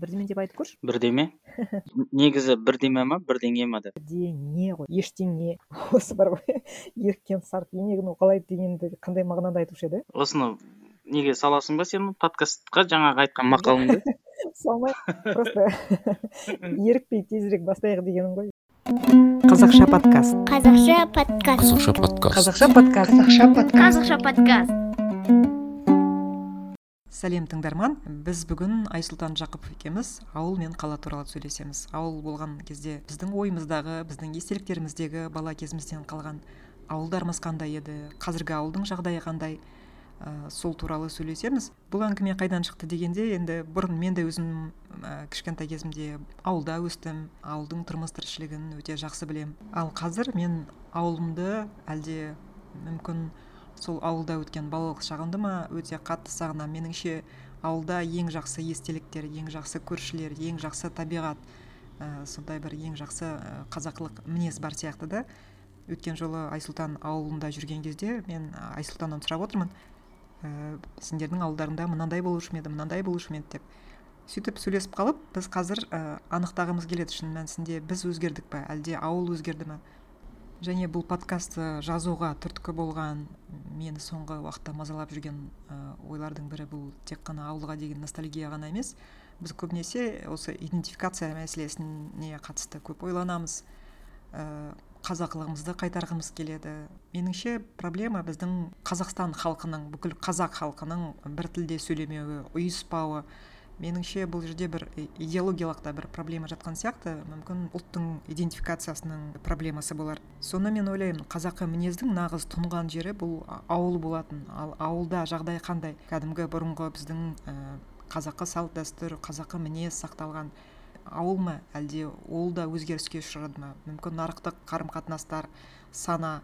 бірдеме деп айтып көрші. Бірдеме? Негізі бірдеме ма бірдеңе ма деп? Бірдеңе ғой ештеңе. Осы бар ғой. Еріккен сарт енегін уқалайды дегенді қандай мағынада айтушы еді? Осыны неге саласың ба сен подкастқа жаңағы айтқан мақалыңды? Салмай просто ерікпей тезірек бастайық дегенім ғой. Қазақша подкаст. Қазақша подкаст. Қазақша подкаст. Қазақша подкаст. Қазақша подкаст. Қазақша подкаст. Сәлем тыңдарман. Біз бүгін айсұлтан жақыпов екеуміз ауыл мен қала туралы сөйлесеміз. Ауыл болған кезде біздің ойымыздағы біздің естеліктеріміздегі бала кезімізден қалған ауылдарымыз қандай еді? Қазіргі ауылдың жағдайы қандай? Ә, сол туралы сөйлесеміз. Бұл әңгіме қайдан шықты дегенде енді бұрын мен де өзім ә, кішкентай кезімде ауылда өстім. Ауылдың тұрмыс тіршілігін өте жақсы білем. ал қазір мен ауылымды әлде мүмкін сол ауылда өткен балалық шағымды ма өте қатты сағынамын меніңше ауылда ең жақсы естеліктер ең жақсы көршілер ең жақсы табиғат ә, сондай бір ең жақсы ә, қазақылық мінез бар сияқты да. Өткен жолы айсұлтан ауылында жүрген кезде мен айсұлтаннан сұрап отырмын ә, сендердің ауылдарыңда мынандай болушы ма еді мынандай болушы ма еді? деп. Сөйтіп сөйлесіп қалып біз қазір ә, анықтағымыз келеді шын мәнісінде біз өзгердік па әлде ауыл өзгерді ма және бұл подкастты жазуға түрткі болған мені соңғы уақытта мазалап жүрген ә, ойлардың бірі бұл тек қана ауылға деген ностальгия ғана емес. Біз көбінесе осы идентификация мәселесіне қатысты көп ойланамыз. Ә, қазақылығымызды қайтарғымыз келеді. Меніңше проблема біздің қазақстан халқының бүкіл қазақ халқының бір тілде сөйлемеуі ұйыспауы меніңше бұл жерде бір идеологиялық та бір проблема жатқан сияқты. Мүмкін ұлттың идентификациясының проблемасы болар. Соны мен ойлаймын қазақы мінездің нағыз тұнған жері бұл ауыл болатын. Ал ауылда жағдай қандай? Кәдімгі бұрынғы біздің ә, қазақы салт дәстүр қазақы мінез сақталған ауыл ма? Әлде ол да өзгеріске ұшырады ма? Мүмкін нарықтық қарым қатынастар сана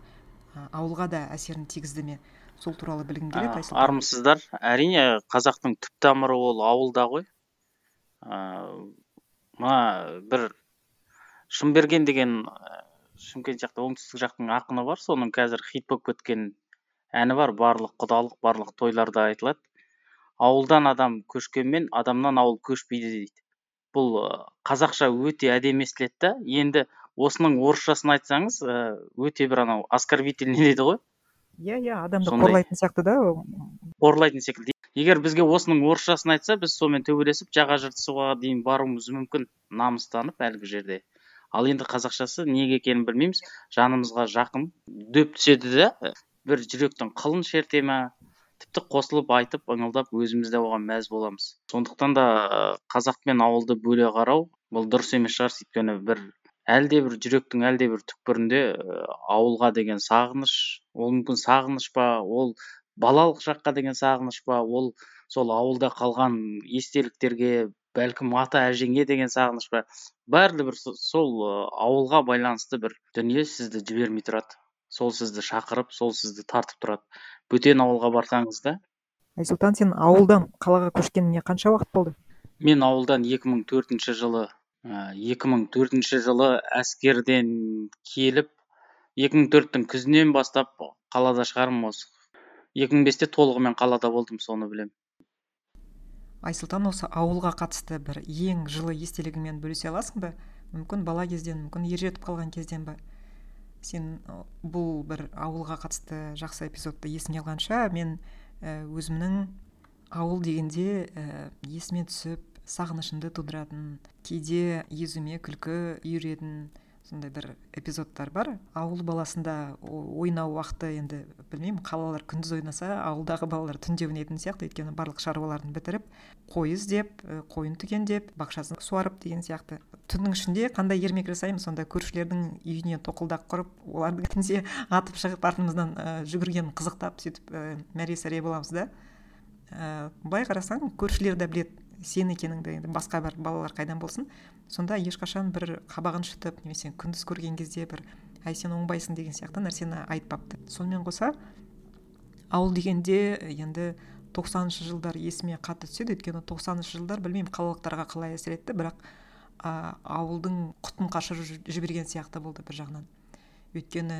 ауылға да әсерін тигізді ме? Сол туралы білгім келеді айсұлтан. армысыздар. Әрине қазақтың түп тамыры ол ауылда ғой. Мына бір шымберген деген шымкент жақта оңтүстік жақтың ақыны бар. Соның қазір хит болып кеткен әні бар. Барлық құдалық барлық тойларда айтылады. Ауылдан адам көшкенмен адамнан ауыл көшпейді дейді. Бұл қазақша өте әдемі естіледі да. Енді осының орысшасын айтсаңыз өте бір анау оскорбительный дейді ғой. Иә иә адамды қорлайтын сияқты да қорлайтын секілді. Егер бізге осының орысшасын айтса біз сонымен төбелесіп жаға жыртысуға дейін баруымыз мүмкін намыстанып әлгі жерде. Ал енді қазақшасы неге екенін білмейміз. Жанымызға жақын дөп түседі да бір жүректің қылын шерте ма тіпті қосылып айтып ыңылдап өзіміз де оған мәз боламыз. Сондықтан да қазақ пен ауылды бөле қарау бұл дұрыс емес шығар. Өйткені бір әлдебір жүректің әлдебір түкпірінде ауылға деген сағыныш ол мүмкін сағыныш па ол балалық шаққа деген сағыныш па ол сол ауылда қалған естеліктерге бәлкім ата әжеңе деген сағыныш па бәрібір сол ауылға байланысты бір дүние сізді жібермей тұрады. Сол сізді шақырып сол сізді тартып тұрады. Бөтен ауылға барсаңыз да. Айсұлтан сен ауылдан қалаға көшкеніңе қанша уақыт болды? Мен ауылдан екі мың төртінші жылы екі мың төртінші жылы әскерден келіп екі мың төрттің күзінен бастап қалада шығармын осы. екі мың бесте толығымен қалада болдым соны білем. айсұлтан осы ауылға қатысты бір ең жылы естелігіңмен бөлісе аласың ба? Мүмкін бала кезден мүмкін ер жетіп қалған кезден ба? Сен бұл бір ауылға қатысты жақсы эпизодты есіңе алғанша мен өзімнің ауыл дегенде ә, есіме түсіп сағынышымды тудыратын кейде езуме күлкі үйіретін сондай бір эпизодтар бар. Ауыл баласында ойнау уақыты енді білмеймін қалалар күндіз ойнаса ауылдағы балалар түнде ойнайтын сияқты өйткені барлық шаруаларын бітіріп қой іздеп қойын түгендеп бақшасын суарып деген сияқты. Түннің ішінде қандай ермек жасаймыз сонда көршілердің үйіне тоқылдақ құрып оларды түнде атып шығып артымыздан ә, жүгірген қызықтап сөйтіп ә, мәре сәре боламыз да. Ә, былай қарасаң көршілер де біледі. Сен екеніңді енді басқа бір балалар қайдан болсын сонда ешқашан бір қабағын шытып немесе күндіз көрген кезде бір әй сен оңбайсың деген сияқты нәрсені айтпапты. Сонымен қоса ауыл дегенде енді тоқсаныншы жылдар есіме қатты түседі. Өйткені тоқсаныншы жылдар білмеймін қалалықтарға қалай әсер етті бірақ а, ауылдың құтын қашырып жіберген сияқты болды бір жағынан. Өйткені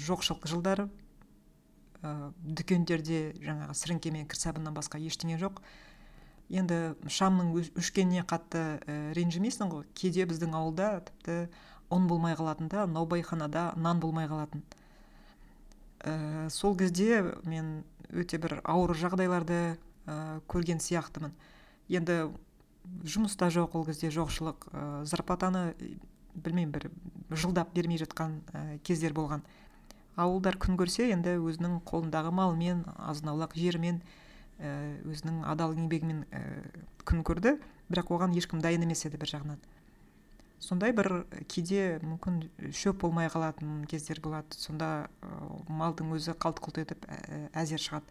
жоқшылық жылдар ә, дүкендерде жаңағы сіріңке мен кір сабыннан басқа ештеңе жоқ. Енді шамның өш- өшкеніне қатты і ренжімейсің ғой. Кейде біздің ауылда тіпті ұн болмай қалатын да наубайханада нан болмай қалатын. І сол кезде мен өте бір ауыр жағдайларды і көрген сияқтымын. Енді жұмыс та жоқ ол кезде жоқшылық і зарплатаны білмеймін бір жылдап бермей жатқан і кездер болған. Ауылдар күн көрсе енді өзінің қолындағы малымен азын аулақ жерімен і өзінің адал еңбегімен і күн көрді бірақ оған ешкім дайын емес еді бір жағынан. Сондай бір кейде мүмкін шөп болмай қалатын кездер болады. Сонда малдың өзі қалт құлт етіп ә- әзер шығады.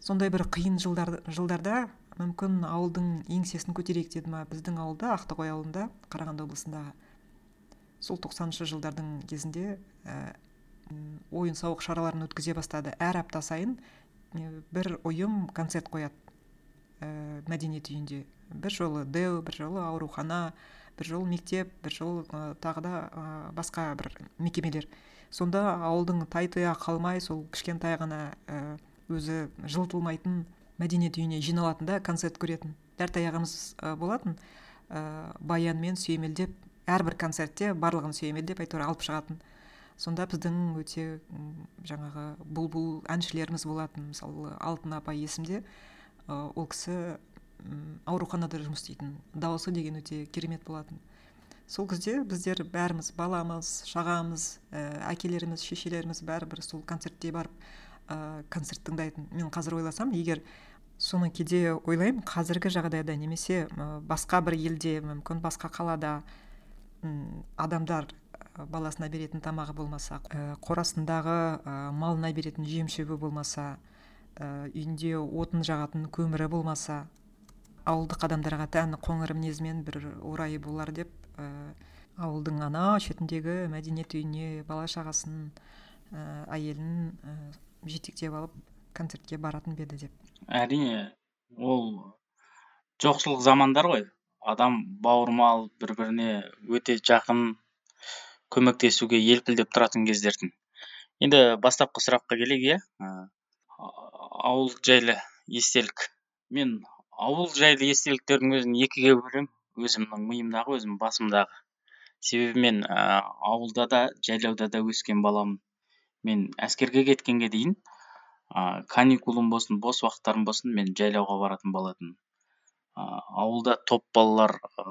Сондай бір қиын жылдар, жылдарда мүмкін ауылдың еңсесін көтерейік деді ма біздің ауылда ақтоғай ауылында қарағанды облысындағы. Сол тоқсаныншы жылдардың кезінде і ойын сауық шараларын өткізе бастады. Әр апта сайын і бір ұйым концерт қояды і мәдениет үйінде. Бір жолы дэу бір жолы аурухана бір жолы мектеп бір жолы ы, тағы да ы, басқа бір мекемелер. Сонда ауылдың тай тұяғы қалмай сол кішкентай ғана і өзі жылытылмайтын мәдениет үйіне жиналатын да концерт көретін. Дәртай ағамыз болатын. Ыыы баянмен сүйемелдеп әрбір концертте барлығын сүйемелдеп әйтеуір алып шығатын. Сонда біздің өте жаңағы бұлбұл әншілеріміз болатын мысалы алтын апай есімде ол кісі ауруханада жұмыс істейтін дауысы деген өте керемет болатын. Сол кезде біздер бәріміз баламыз шағамыз і әкелеріміз шешелеріміз бәрібір сол концертте барып ыыы концерт тыңдайтын. Мен қазір ойласам егер соны кейде ойлаймын қазіргі жағдайда немесе басқа бір елде мүмкін басқа қалада адамдар баласына беретін тамағы болмаса ы, қорасындағы ы, малына беретін жем шөбі болмаса үйінде отын жағатын көмірі болмаса ауылдық адамдарға тән қоңыр мінезімен бір орайы болар деп ауылдың ана шетіндегі мәдениет үйіне бала шағасын і әйелін і жетектеп алып концертке баратын ба еді деп. Әрине ол жоқшылық замандар ғой. Адам бауырмал бір біріне өте жақын көмектесуге елпілдеп тұратын кездертін енді бастапқы сұраққа келейік иә? Ауыл жайлы естелік. Мен ауыл жайлы естеліктердің өзін екіге бөлемін өзімнің миымдағы өзімнің басымдағы. Себебі мен ә, ауылда да жайлауда да өскен баламын. Мен әскерге кеткенге дейін ә, каникулым болсын бос уақыттарым болсын мен жайлауға баратын болатынмын. Ауылда топ балалар ә,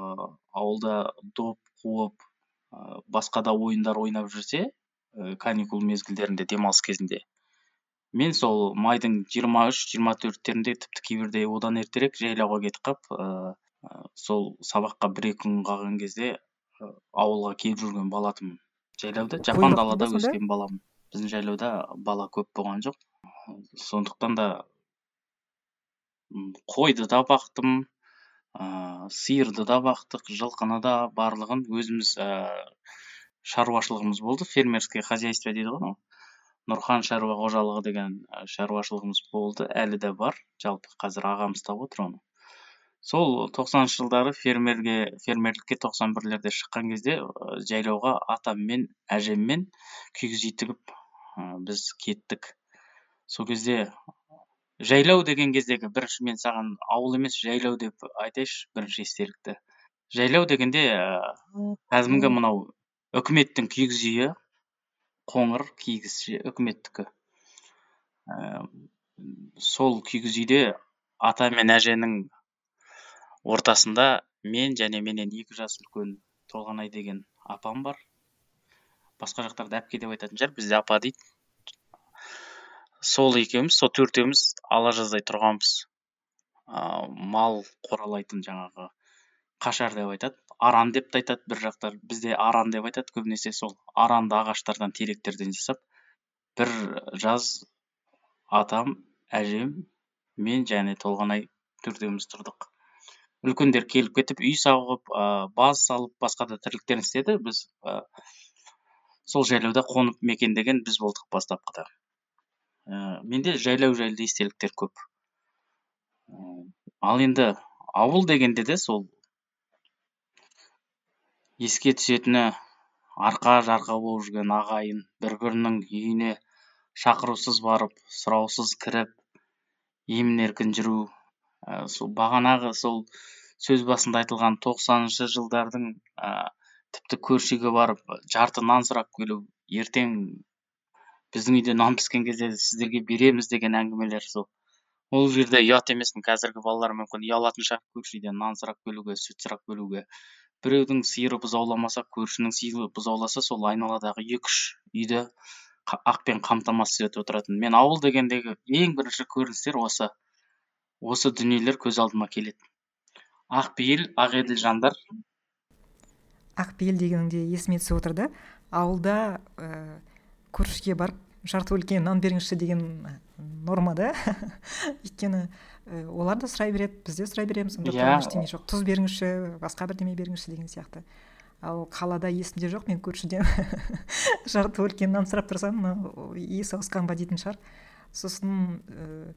ауылда доп қуып ә, басқа да ойындар ойнап жүрсе ә, каникул мезгілдерінде демалыс кезінде. Мен сол майдың жиырма үш жиырма төрттерінде тіпті кейбірде одан ертерек жайлауға кетіп қалып ыыы сол сабаққа бір екі күн қалған кезде ы, ауылға келіп жүрген болатынмын жайлауда жапан далада өскен баламын. Біздің жайлауда бала көп болған жоқ. Сондықтан да м, қойды да бақтым. ыыы сиырды да бақтық жылқыны да барлығын өзіміз шаруашылығымыз болды. Фермерское хозяйство дейді ғой нұрхан шаруа қожалығы деген шаруашылығымыз болды. Әлі де бар. Жалпы қазір ағам ұстап отыр оны. Сол тоқсаныншы жылдары фермерге фермерлікке тоқсан бірлерде шыққан кезде жайлауға атаммен әжеммен кигіз үй тігіп біз кеттік. Сол кезде жайлау деген кездегі бірінші мен саған ауыл емес жайлау деп айтайыншы бірінші естелікті. Жайлау дегенде ыыы кәдімгі мынау үкіметтің кигіз үйі қоңыр кигіз ше үкіметтікі. Ііі сол кигіз үйде ата мен әженің ортасында мен және менен екі жас үлкен толғанай деген апам бар. Басқа жақтарда әпке деп айтатын шығар бізде апа дейді. Сол екеуміз сол төртеуміз ала жаздай тұрғанбыз. Ыыы мал қоралайтын жаңағы қашар деп айтады. Аран деп те айтады бір жақтар. Бізде аран деп айтады. Көбінесе сол аранды ағаштардан теректерден жасап бір жаз атам әжем мен және толғанай төртеуміз тұрдық. Үлкендер келіп кетіп үй сауғып ыыы баз салып басқа да тірліктерін істеді. Біз сол жайлауда қонып мекендеген біз болдық бастапқыда. Менде жайлау жайлы естеліктер көп. Ы ал енді ауыл дегенде де сол еске түсетіні арқа жарқа болып жүрген ағайын бір бірінің үйіне шақырусыз барып сұраусыз кіріп емін еркін жүру ә, сол бағанағы сол сөз басында айтылған тоқсаныншы жылдардың ә, тіпті көрші үйге барып жарты нан сұрап келу ертең біздің үйде нан піскен кезде сіздерге береміз деген әңгімелер сол. Ол жерде ұят емеспін қазіргі балалар мүмкін ұялатын шығар. Көрші үйден нан сұрап келуге сүт сұрап келуге біреудің сиыры бұзауламаса көршінің сиыры бұзауласа сол айналадағы екі үш үйді ақпен қамтамасыз етіп отыратын. Мен ауыл дегендегі ең бірінші көріністер осы. Осы дүниелер көз алдыма келеді ақпейіл ақеділ жандар. Ақпейіл дегенің де есіме түсіп отыр да ауылда ә, көршіге барып жарты өлке нан беріңізші деген норма да өйткені Э, олар да сұрай береді біз де сұрай береміз онда yeah. Иә. ештеңе жоқ тұз беріңізші басқа бірдеме беріңізші деген сияқты ал қалада есімде жоқ мен көршіден жарты өлкені нан сұрап тұрсам мынау есі ауысқан ба дейтін шығар сосын ә,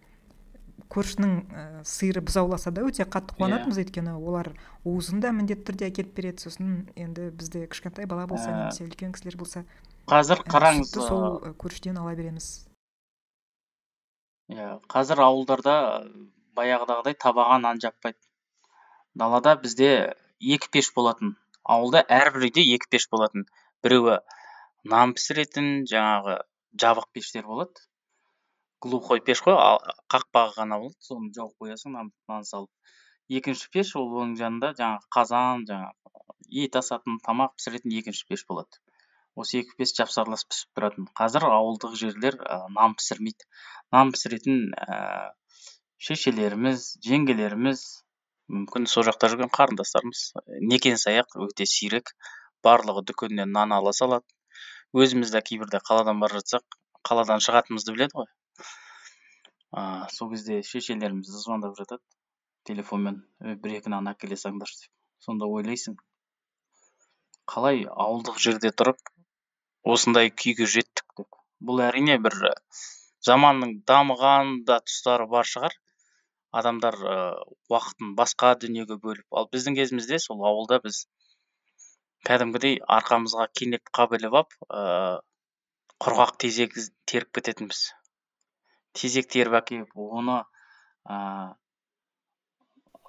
көршінің ә, сиыры бұзауласа да өте қатты қуанатынбыз yeah. Иә. өйткені олар уызын да міндетті түрде әкеліп береді сосын енді бізде кішкентай бала болса немесе үлкен кісілер болса қазір қараңыз сол көршіден ала береміз. Иә қазір ауылдарда баяғыдағыдай табаға нан жаппайды. Далада бізде екі пеш болатын. Ауылда әрбір үйде екі пеш болатын. Біреуі нан пісіретін жаңағы жабық пештер болады. Глухой пеш қой қақпағы ғана болады. Соны жауып қоясың нан, нан салып. Екінші пеш ол оның жанында жаңағы қазан жаңағы ет асатын тамақ пісіретін екінші пеш болады. Осы екі пеш жапсарлас пісіп тұратын. Қазір ауылдық жерлер нан пісірмейді. Нан пісіретін шешелеріміз жеңгелеріміз мүмкін сол жақта жүрген қарындастарымыз некен саяқ өте сирек барлығы дүкеннен нан ала салады. Өзіміз де кейбірде қаладан бара жатсақ қаладан шығатынымызды біледі ғой. Сол кезде шешелеріміз звондап жатады. Телефонмен бір екі нан әкеле салыңдаршы деп. Сонда ойлайсың қалай ауылдық жерде тұрып осындай күйге жеттік бұл әрине бір заманның дамыған да тұстары бар шығар. Адамдар ы уақытын басқа дүниеге бөліп ал біздің кезімізде сол ауылда біз кәдімгідей арқамызға кенеп қабіліп алып ыыы құрғақ тезек теріп кететінбіз. Тезек теріп әкеліп оны ыыы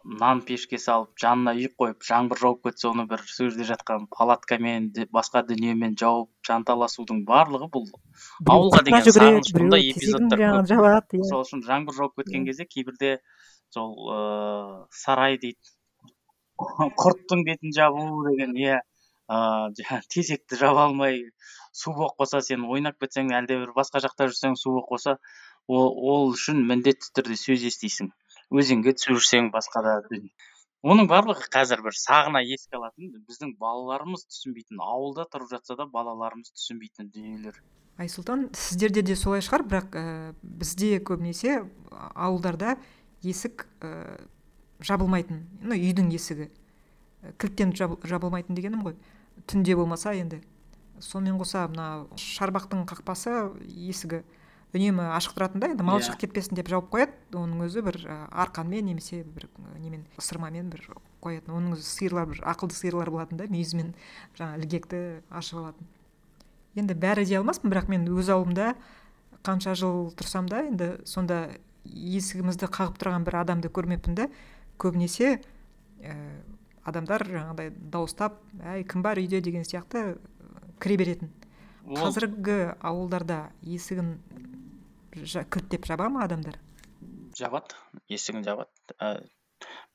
нан пешке салып жанына үй қойып жаңбыр жауып кетсе оны бір сол жерде жатқан палаткамен басқа дүниемен жауып жанталасудың барлығы бұл. Ауылға деген сағыныш бұндай эпизодтар көп. иә. сол үшін жаңбыр жауып кеткен кезде кейбірде сол ыыы сарай дейді құрттың бетін жабу деген иә ыыы тезекті жаба алмай су болып қалса сен ойнап кетсең әлде бір басқа жақта жүрсең су болып қалса ол, ол үшін міндетті түрде сөз естисің. Өзенге түсіп жүрсең басқа да оның барлығы қазір бір сағына еске алатын біздің балаларымыз түсінбейтін ауылда тұрып жатса да балаларымыз түсінбейтін дүниелер. Айсұлтан сіздерде де солай шығар бірақ ә, бізде көбінесе ауылдарда есік ә, жабылмайтын ну үйдің есігі. Кілттен жабылмайтын дегенім ғой. Түнде болмаса енді. Сонымен қоса мына шарбақтың қақпасы есігі. Үнемі ашық тұратын да енді мал yeah. Иә. шығып кетпесін деп жауып қояды оның өзі бір арқанмен немесе бір немен ысырмамен бір қоятын оның өзі сиырлар бір ақылды сиырлар болатын да мүйізімен жаңағы ілгекті ашып алатын енді бәрі дей алмаспын бірақ мен өз ауылымда қанша жыл тұрсам да енді сонда есігімізді қағып тұрған бір адамды көрмеппін да көбінесе ә, адамдар жаңағыдай дауыстап әй кім бар үйде деген сияқты кіре беретін қазіргі ауылдарда есігін кілттеп жаба ма адамдар? Жабады есігін жабады. Ә,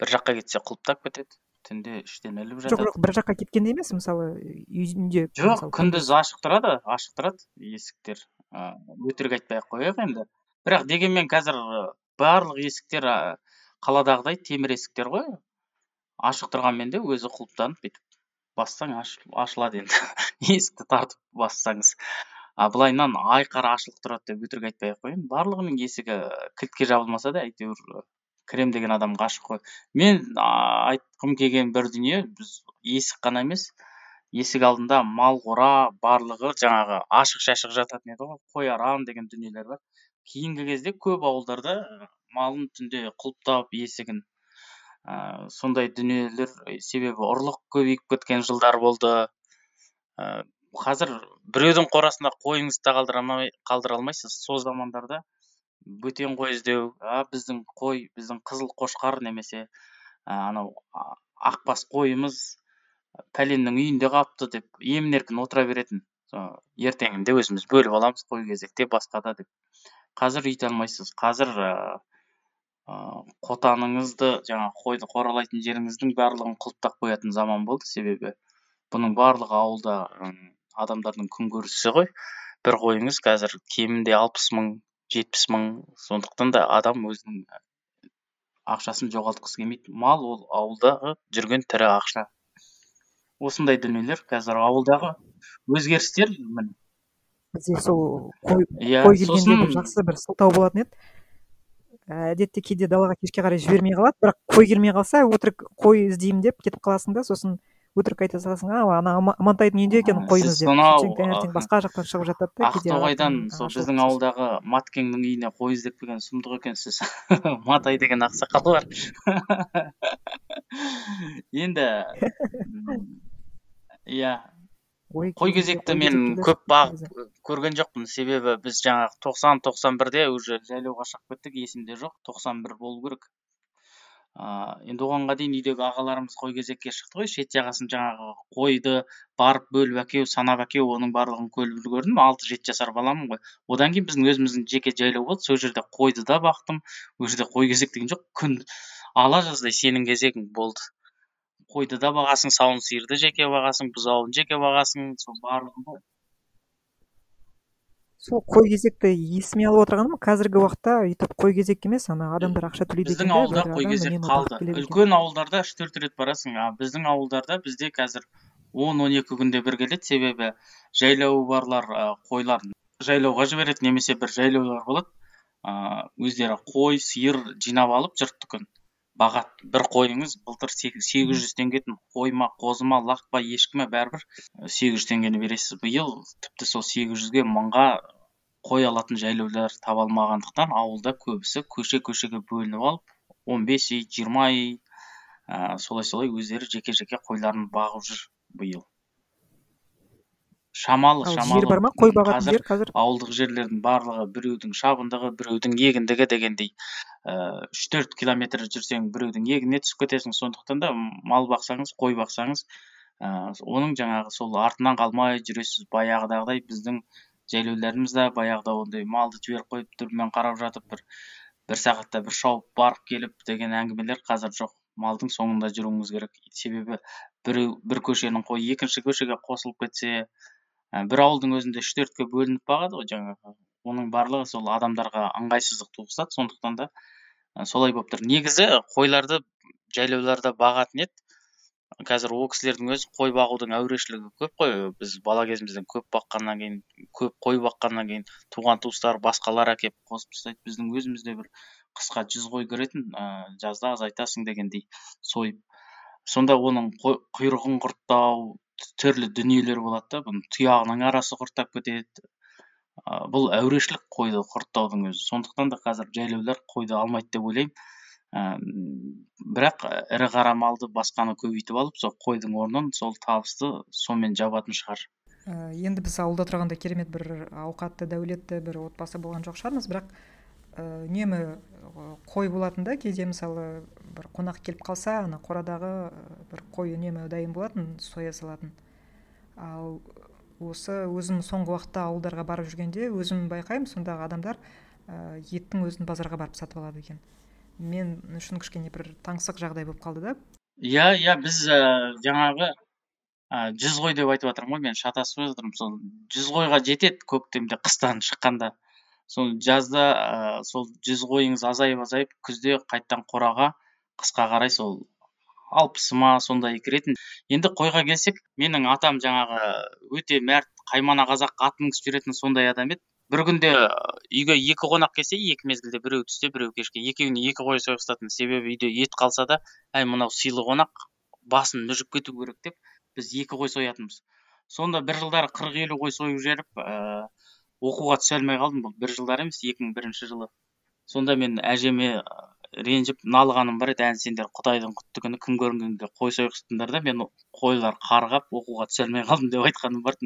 бір жаққа кетсе құлыптап кетеді түнде іштен іліп жатады. Жоқ жоқ бір жаққа кеткенде емес мысалы үйінде жоқ күндіз ашық тұрады ашық тұрады есіктер. Ә, өтірік айтпай ақ қояйық енді. Бірақ дегенмен қазір барлық есіктер қаладағыдай темір есіктер ғой. Ашық тұрғанмен де өзі құлыптанып бүйтіп бассаң ашылады енді. Есікті тартып бассаңыз. Былайынан айқара ашылып тұрады деп өтірік айтпай ақ қояйын. Барлығының есігі кілтке жабылмаса да әйтеуір кірем деген адам ғашық қой. Мен айтқым келген бір дүние біз есік қана емес есік алдында мал қора барлығы жаңағы ашық шашық жататын еді ғой қой арам деген дүниелер бар. Кейінгі кезде көп ауылдарда малын түнде құлыптап есігін ә, сондай дүниелер себебі ұрлық көбейіп кеткен жылдар болды. Қазір біреудің қорасында қойыңызды да қалдыра алмайсыз. Сол замандарда бөтен қой іздеу а біздің қой біздің қызыл қошқар немесе анау ақбас қойымыз пәленнің үйінде қалыпты деп емін еркін отыра беретін. Ертеңінде өзіміз бөліп аламыз қой кезекте басқа да деп. Қазір үйте алмайсыз. Қазір қотаныңызды жаңағы қойды қоралайтын жеріңіздің барлығын құлыптап қоятын заман болды. Себебі бұның барлығы ауылда адамдардың күнкөрісі ғой. Бір қойыңыз қазір кемінде алпыс мың жетпіс мың сондықтан да адам өзінің ақшасын жоғалтқысы келмейді. Мал ол ауылдағы жүрген тірі ақша. Осындай дүниелер қазір ауылдағы өзгерістер міне. Бізде сол қой иә қой келгенде сосын бір жақсы бір сылтау болатын еді. Әдетте кейде далаға кешке қарай жібермей қалады бірақ қой келмей қалса өтірік қой іздеймін деп кетіп қаласың да сосын өтірік айта саласың а ана амантайдың үйінде екен қойымыз сіз деп сонау таңертең басқа жақтан шығып жатады да ақтоғайдан сол біздің ауылдағы маткеңнің үйіне қой іздеп келген сұмдық екенсіз матай деген ақсақал бар. Енді иә. Ой қой кезекті мен көп бағып көрген жоқпын. Себебі біз жаңағы тоқсан тоқсан бірде уже жайлауға шығып кеттік есімде жоқ. тоқсан бір болу керек. Ыыы енді оғанға дейін үйдегі ағаларымыз қой кезекке шықты ғой. Шет жағасын жаңағы қойды барып бөліп әкеу санап әкеу оның барлығын көріп үлгердім. алты жеті жасар баламын ғой. Одан кейін біздің өзіміздің жеке жайлау болды. Сол жерде қойды да бақтым. Ол жерде қой кезек деген жоқ күн. Ала жаздай сенің кезегің болды. Қойды да бағасың сауын сиырды жеке бағасың бұзауын жеке бағасың сол барлығын сол қой кезекті есіме алып отырғаным қазіргі уақытта өйтіп қой кезек емес ана адамдар ақша төлейді біздің ауылда қой кезек қалды. үлкен ауылдарда үш төрт рет барасың. А біздің ауылдарда бізде қазір он он екі күнде бір келеді. Себебі жайлауы барлар қойларын жайлауға жібереді немесе бір жайлаулар болады. Ыыы өздері қой сиыр жинап алып жұрттікін бағады бір қойыңыз былтыр сегіз жүз теңге еді қой ма қозы ма лақ па ешкі ма бәрібір сегіз жүз теңгені бересіз биыл. Тіпті сол сегіз жүзге мыңға қой алатын жайлаулар таба алмағандықтан ауылда көбісі көше көшеге бөлініп алып он бес үй жиырма үй ә, солай солай өздері жеке жеке қойларын бағып жүр биыл. Шамалы ал жер шамалы бар ма? Қой бағатын қазір жер қазір? ауылдық жерлердің барлығы біреудің шабындығы біреудің егіндігі дегендей ыыы үш төрт километр жүрсең біреудің егініне түсіп кетесің. Сондықтан да мал бақсаңыз қой бақсаңыз ыыы оның жаңағы сол артынан қалмай жүресіз. Баяғыдағыдай біздің жайлауларымыз да баяғыда ондай малды жіберіп қойып дүрмен қарап жатып бір бір сағатта бір шауып барып келіп деген әңгімелер қазір жоқ. Малдың соңында жүруіңіз керек. Себебі біреу бір көшенің қойы екінші көшеге қосылып кетсе бір ауылдың өзінде үш төртке бөлініп бағады ғой жаңағы. Оның барлығы сол адамдарға ыңғайсыздық туғызады. Сондықтан да ә, солай болып тұр. Негізі қойларды жайлауларда бағатын еді. Қазір ол кісілердің өзі қой бағудың әурешілігі көп қой. Біз бала кезімізден көп баққаннан кейін көп қой баққаннан кейін туған туыстар басқалар әкеліп қосып тастайды. Біздің өзімізде бір қысқа жүз қой кіретін ә, жазда азайтасың дегендей сойып. Сонда оның құйрығын құрттау түрлі дүниелер болады да бұның тұяғының арасы құрттап кетеді. Ә, бұл әурешілік қойды құрттаудың өзі. Сондықтан да қазір жайлаулар қойды алмайды деп ойлаймын. Бірақ ірі қара малды басқаны көбейтіп алып сол қойдың орнын сол табысты сонымен жабатын шығар. І енді біз ауылда тұрғанда керемет бір ауқатты дәулетті бір отбасы болған жоқ шығармыз. Бірақ үнемі қой болатын да кейде мысалы бір қонақ келіп қалса ана қорадағы бір қой үнемі дайын болатын соя салатын. Ал осы өзім соңғы уақытта ауылдарға барып жүргенде өзім байқаймын сондағы адамдар і еттің өзін базарға барып сатып алады екен. Мен үшін кішкене бір таңсық жағдай болып қалды да. Иә иә біз ә, жаңағы ә, жүз қой деп айтып жатырмын ғой мен шатасып жатырмын сол жүз қойға жетеді көктемде қыстан шыққанда. Сол жазда ә, сол жүз қойыңыз азайып азайып күзде қайтадан қораға қысқа қарай сол алпысы ма сондай кіретін. Енді қойға келсек менің атам жаңағы өте мәрт қаймана қазақ ат мінгізіп жүретін сондай адам еді. Бір күнде үйге екі қонақ келсе екі мезгілде біреу түсте біреу кешке. Екеуіне екі қой сойғызатын себебі үйде ет қалса да әй мынау сыйлы қонақ басын мүжіп кету керек деп біз екі қой соятынбыз. Сонда бір жылдары қырық елу қой сойып жіберіп ыыы оқуға түсе алмай қалдым бұл. бір жылдары емес екі мың бірінші жылы. Сонда мен әжеме ренжіп налығаным бар еді. Ән сендер құдайдың құтты күні кім көрінгенге қой сойғызсыңдар да мен қойлар қарғап оқуға түсе алмай қалдым деп айтқаным бар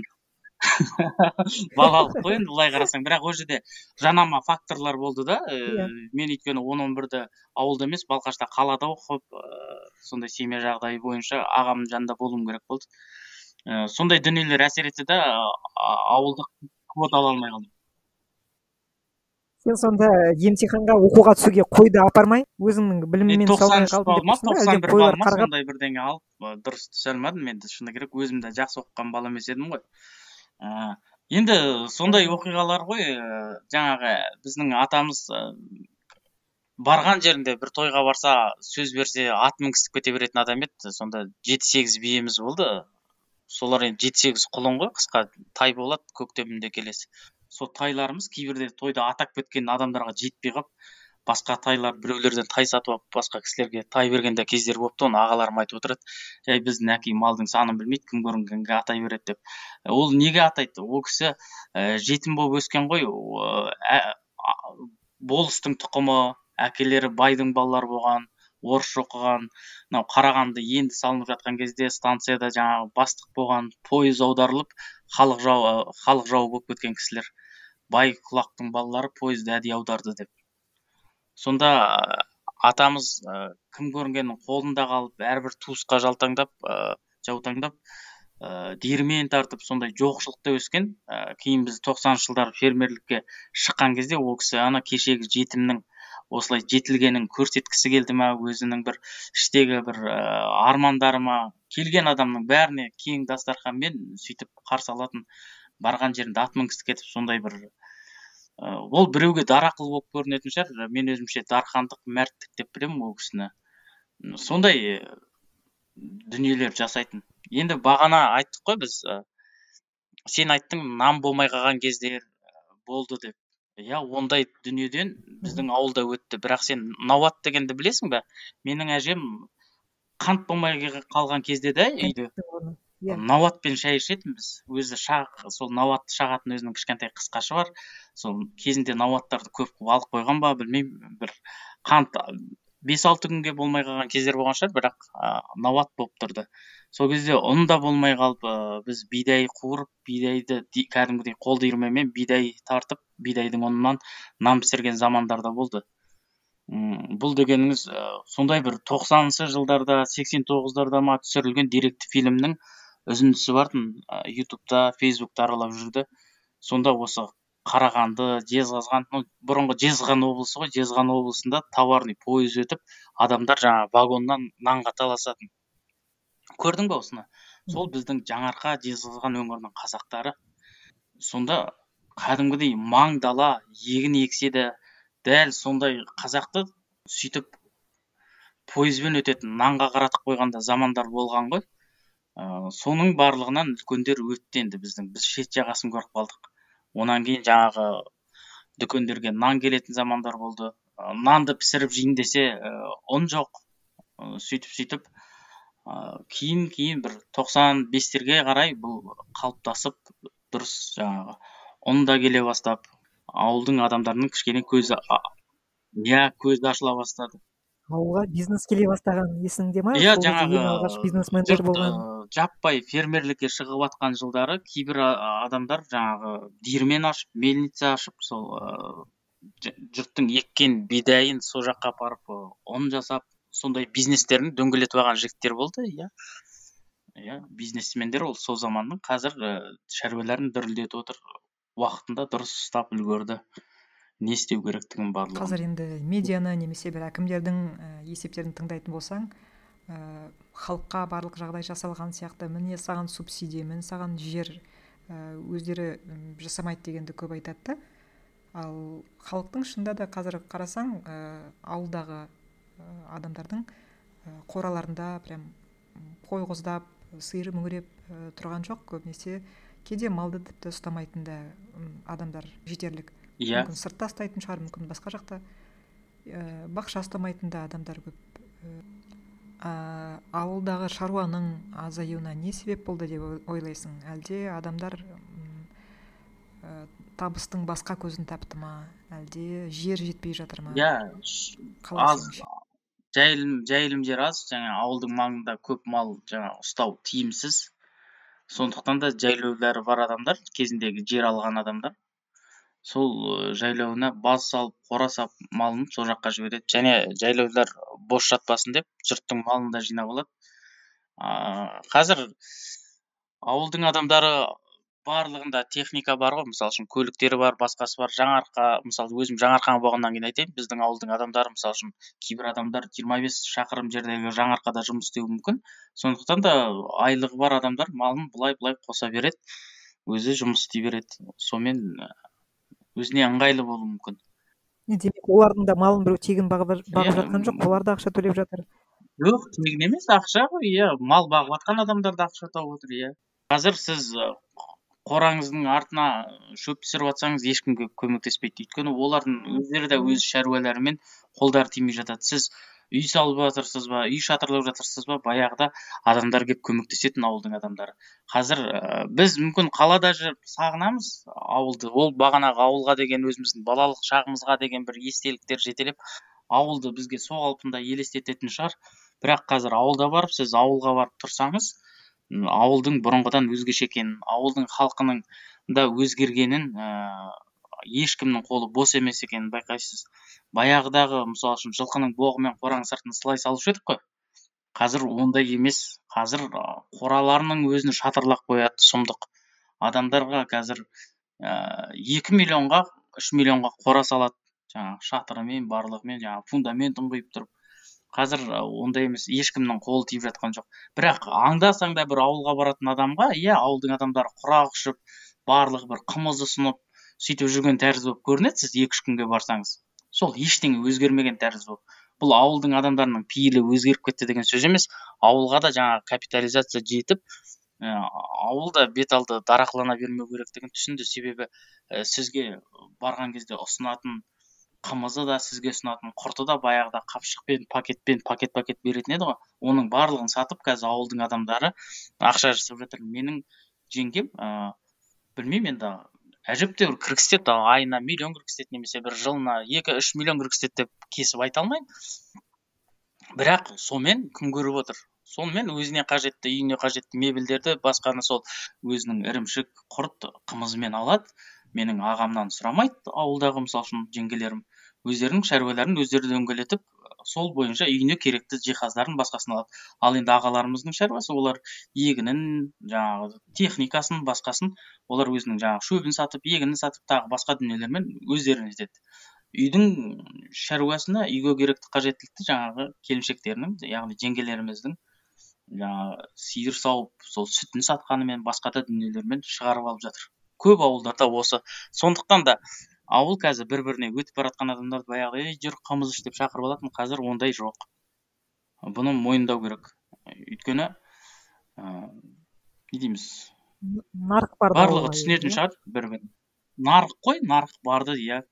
балалық қой енді былай қарасаң. Бірақ ол жерде жанама факторлар болды да э, Иә. мен өйткені он он бірді ауылда емес балқашта қалада оқып ыыы сондай семья жағдайы бойынша ағамның жанында болуым керек болды. Сондай дүниелер әсер етті да а- ауылдық квота ала алмай қалдым. Сен сонда емтиханға оқуға түсуге қойды апармай. Өзіңнің біліміңмен тоқсан үш балл ма тоқсан бір балл сондай бірдеңе алып дұрыс түсе алмадым енді шыны керек өзім де жақсы оқыған бала емес едім ғой. Ә, енді сондай оқиғалар ғой ы, жаңағы біздің атамыз ы, барған жерінде бір тойға барса сөз берсе ат мінгізіп кете беретін адам еді. Сонда жеті сегіз биеміз болды. Солар енді жеті сегіз құлын ғой қысқа тай болады көктемінде келесі. Сол тайларымыз кейбірде тойда атап кеткен адамдарға жетпей қалып басқа тайлар біреулерден тай сатып алып басқа кісілерге тай берген де кездер болыпты оны ағаларым айтып отырады. Жай біздің әкей малдың санын білмейді кім көрінгенге атай береді деп. Ол неге атайды? Ол кісі ә, жетім болып өскен ғой ә- болыстың тұқымы әкелері байдың балалары болған орысша оқыған мынау қарағанды енді салынып жатқан кезде станцияда жаңағы бастық болған пойыз аударылып халық жауы халық жауы болып кеткен кісілер бай құлақтың балалары пойызды әдейі аударды деп. Сонда атамыз ә, кім көрінгеннің қолында қалып әрбір туысқа жалтаңдап ә, жаутаңдап ә, диірмен тартып сондай жоқшылықта өскен ә, кейін біз тоқсаныншы жылдары фермерлікке шыққан кезде ол кісі ана кешегі жетімнің осылай жетілгенін көрсеткісі келді ма өзінің бір іштегі бір ә, армандары ма? Келген адамның бәріне кең дастарханмен сөйтіп қарсы алатын барған жерінде ат мінгісі кетіп сондай бір ә, ол біреуге дарақыл болып көрінетін шығар. Мен өзімше дархандық мәрттік деп білемін ол кісіні. Сондай ә, дүниелер жасайтын. Енді бағана айттық қой біз ә, сен айттың нан болмай қалған кездер болды деп. Иә ондай дүниеден біздің ауылда өтті. Бірақ сен науат дегенді білесің бе? Менің әжем қант болмай қалған кезде де үйде. иә. Науатпен шай ішетінбіз. Өзі шақ сол науатты шағатын өзінің кішкентай қысқашы бар. Сол кезінде науаттарды көп қылып алып қойған ба білмеймін. Бір қант бес алты күнге болмай қалған кездер болған шығар бірақ ә, науат болып тұрды. Сол кезде ұн да болмай қалып ә, біз бидай қуырып бидайды кәдімгідей қол диірменмен бидай тартып бидайдың ұнынан нан пісірген замандар да болды. М, бұл дегеніңіз ә, сондай бір тоқсаныншы жылдарда сексен тоғыздарда ма түсірілген деректі фильмнің үзіндісі бартын ә, ютубта фейсбукта аралап жүрді. Сонда осы қарағанды жезқазған ну бұрынғы жезқазған облысы ғой жезқазған облысында товарный пойыз өтіп адамдар жаңағы вагоннан нанға таласатын. Көрдің ба осыны? Сол біздің жаңарқа жезқазған өңірінің қазақтары. Сонда кәдімгідей маң дала егін ексе де дәл сондай қазақты сөйтіп пойызбен өтетін нанға қаратып қойған да замандар болған ғой. Ә, соның барлығынан үлкендер өтті енді біздің. Біз шет жағасын көріп қалдық. Онан кейін жаңағы дүкендерге нан келетін замандар болды. Ә, нанды пісіріп жейін десе ә, ұн жоқ. Ә, сөйтіп сөйтіп ә, кейін кейін бір тоқсан бестерге қарай бұл қалыптасып дұрыс жаңағы ұн да келе бастап ауылдың адамдарының кішкене көзі иә көзі ашыла бастады. ауылға бизнес келе бастаған есіңде ма? иә жаңағы алғаш бизнесмендер болған. жаппай фермерлікке шығып жатқан жылдары кейбір адамдар жаңағы диірмен ашып мельница ашып сол ы, ж- жұрттың еккен бидайын сол жаққа апарып ұн жасап сондай бизнестерін дөңгелетіп алған жігіттер болды иә. Иә бизнесмендер ол сол заманның қазір ы, шаруаларын дүрілдетіп отыр. Уақытында дұрыс ұстап үлгерді. Не істеу керектігін барлығын. Қазір енді медианы немесе бір әкімдердің ә, есептерін тыңдайтын болсаң ә, халыққа барлық жағдай жасалған сияқты. Міне саған субсидия міне саған жер ә, өздері жасамайды дегенді көп айтады да. Ал халықтың шынында да қазір қарасаң ә, ауылдағы ә, адамдардың ә, қораларында прям қой қоздап сиыр мөңіреп ә, тұрған жоқ көбінесе кейде малды тіпті ұстамайтын да адамдар жетерлік. Иә. Мүмкін сыртта ұстайтын шығар мүмкін басқа жақта. Ә, бақша ұстамайтын да адамдар көп. Ә, ауылдағы шаруаның азаюына не себеп болды деп ой- ойлайсың? Әлде адамдар ә, табыстың басқа көзін тапты ма? Әлде жер жетпей жатыр ма? Иә аз сеніңше жайылым жайылым жер аз жаңа ауылдың маңында көп мал жаңа ұстау тиімсіз. Сондықтан да жайлаулары бар адамдар кезіндегі жер алған адамдар сол жайлауына баз салып қора салып малын сол жаққа жібереді. Және жайлаулар бос жатпасын деп жұрттың малын да жинап алады. Ыыы қазір ауылдың адамдары барлығында техника бар ғой. Мысалы үшін көліктері бар басқасы бар. Жаңарқа мысалы өзім жаңарқаң болғаннан кейін айтайын біздің ауылдың адамдары мысалы үшін кейбір адамдар жиырма бес шақырым жердегі жаңарқада жұмыс істеуі мүмкін. Сондықтан да айлығы бар адамдар малын былай былай қоса береді өзі жұмыс істей береді. Сонымен өзіне ыңғайлы болуы мүмкін. Демек олардың да малын біреу тегін бағып Иә, жатқан жоқ олар да ақша төлеп жатыр. Жоқ тегін емес ақша ғой иә. Мал бағып жатқан адамдар да ақша тауып отыр иә. Қазір сіз қораңыздың артына шөп түсіріп жатсаңыз ешкімге көмектеспейді. Өйткені олардың өздері де өз шаруаларымен қолдары тимей жатады. Сіз үй салып жатырсыз ба үй шатырлап жатырсыз ба баяғыда адамдар келіп көмектесетін ауылдың адамдары. Қазір ы, біз мүмкін қалада жүріп сағынамыз ауылды. Ол бағанағы ауылға деген өзіміздің балалық шағымызға деген бір естеліктер жетелеп ауылды бізге сол қалпында елестететін шығар. Бірақ қазір ауылда барып сіз ауылға барып тұрсаңыз ауылдың бұрынғыдан өзгеше екенін ауылдың халқының да өзгергенін ыыы ешкімнің қолы бос емес екенін байқайсыз. Баяғыдағы мысалы үшін жылқының боғы мен қораның сыртын сылай салушы едік қой. Қазір ондай емес. Қазір ы, қораларының өзін шатырлап қояды сұмдық. Адамдарға қазір ыыы екі миллионға үш миллионға қора салады. Жаңағы шатырымен барлығымен жаңағы фундаментін құйып тұрып. Қазір ондай емес ешкімнің қолы тиіп жатқан жоқ. Бірақ аңда санда бір ауылға баратын адамға иә ауылдың адамдары құрақ ұшып барлығы бір қымыз ұсынып сөйтіп жүрген тәрізді болып көрінеді сіз екі үш күнге барсаңыз. Сол ештеңе өзгермеген тәрізді болып. Бұл ауылдың адамдарының пейілі өзгеріп кетті деген сөз емес. Ауылға да жаңағы капитализация жетіп ы, ауыл да бет алды дарақылана бермеу керектігін түсінді. Себебі і сізге барған кезде ұсынатын қымызы да сізге ұсынатын құрты да баяғыда қапшықпен пакетпен пакет пакет беретін еді ғой. Оның барлығын сатып қазір ауылдың адамдары ақша жасап жатыр. Менің жеңгем ыыы білмеймін енді әжептәуір кіргізтеді айына миллион кіргізтеді немесе бір жылына екі үш миллион кіргізтеді деп кесіп айта алмаймын. Бірақ сонымен күн көріп отыр? Сонымен өзіне қажетті үйіне қажетті мебельдерді басқаны сол өзінің ірімшік құрт қымызымен алады. Менің ағамнан сұрамайды ауылдағы мысалы үшін жеңгелерім. Өздерінің шаруаларын өздері дөңгелетіп сол бойынша үйіне керекті жиһаздарын басқасын алады. Ал енді ағаларымыздың шаруасы олар егінін жаңағы техникасын басқасын олар өзінің жаңағы шөбін сатып егінін сатып тағы басқа дүниелермен өздері нетеді үйдің шаруасына үйге керекті қажеттілікті жаңағы келіншектерінің яғни жеңгелеріміздің жаңағы сиыр сауып сол сүтін сатқанымен басқа да дүниелермен шығарып алып жатыр. Көп ауылдарда осы. Сондықтан да ауыл қазір бір біріне өтіп бара жатқан адамдарды баяғыда ей жүр қымыз іш деп шақырып алатын қазір ондай жоқ. Бұны мойындау керек. Өйткені ыыы не дейміз? Нарық бар барлығы түсінетін шығар бір бірін нарық қой нарық барды иә.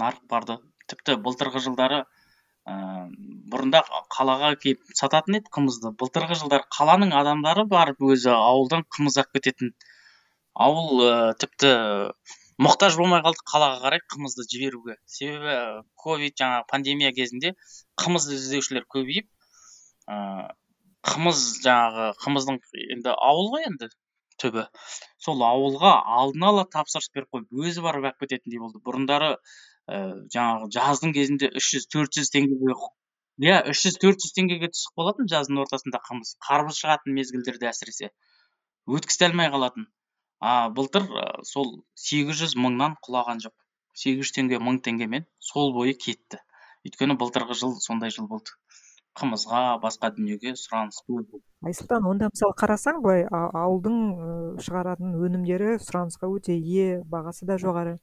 Нарық барды. Тіпті былтырғы жылдары ыыы бұрында қалаға келіп сататын еді қымызды. Былтырғы жылдары қаланың адамдары барып өзі ауылдан қымыз алып кететін. Ауыл ы тіпті мұқтаж болмай қалды қалаға қарай қымызды жіберуге. Себебі ковид жаңағы пандемия кезінде қымызды іздеушілер көбейіп ыыы қымыз жаңағы қымыздың енді ауыл ғой енді түбі. Сол ауылға алдын ала тапсырыс беріп қойып өзі барып алып кететіндей болды. Бұрындары ііі жаңағы жаздың кезінде үш жүз төрт жүз теңгеге иә үш жүз төрт жүз теңгеге түсіп қалатын жаздың ортасында қымыз қарбыз шығатын мезгілдерде әсіресе. Өткізе алмай қалатын. А былтыр сол сегіз жүз мыңнан құлаған жоқ. сегіз жүз теңге мың теңгемен сол бойы кетті. Өйткені былтырғы жыл сондай жыл болды. Қымызға басқа дүниеге сұраныс көп. Айсұлтан онда мысалы қарасаң былай ауылдың шығаратын өнімдері сұранысқа өте ие бағасы да жоғары.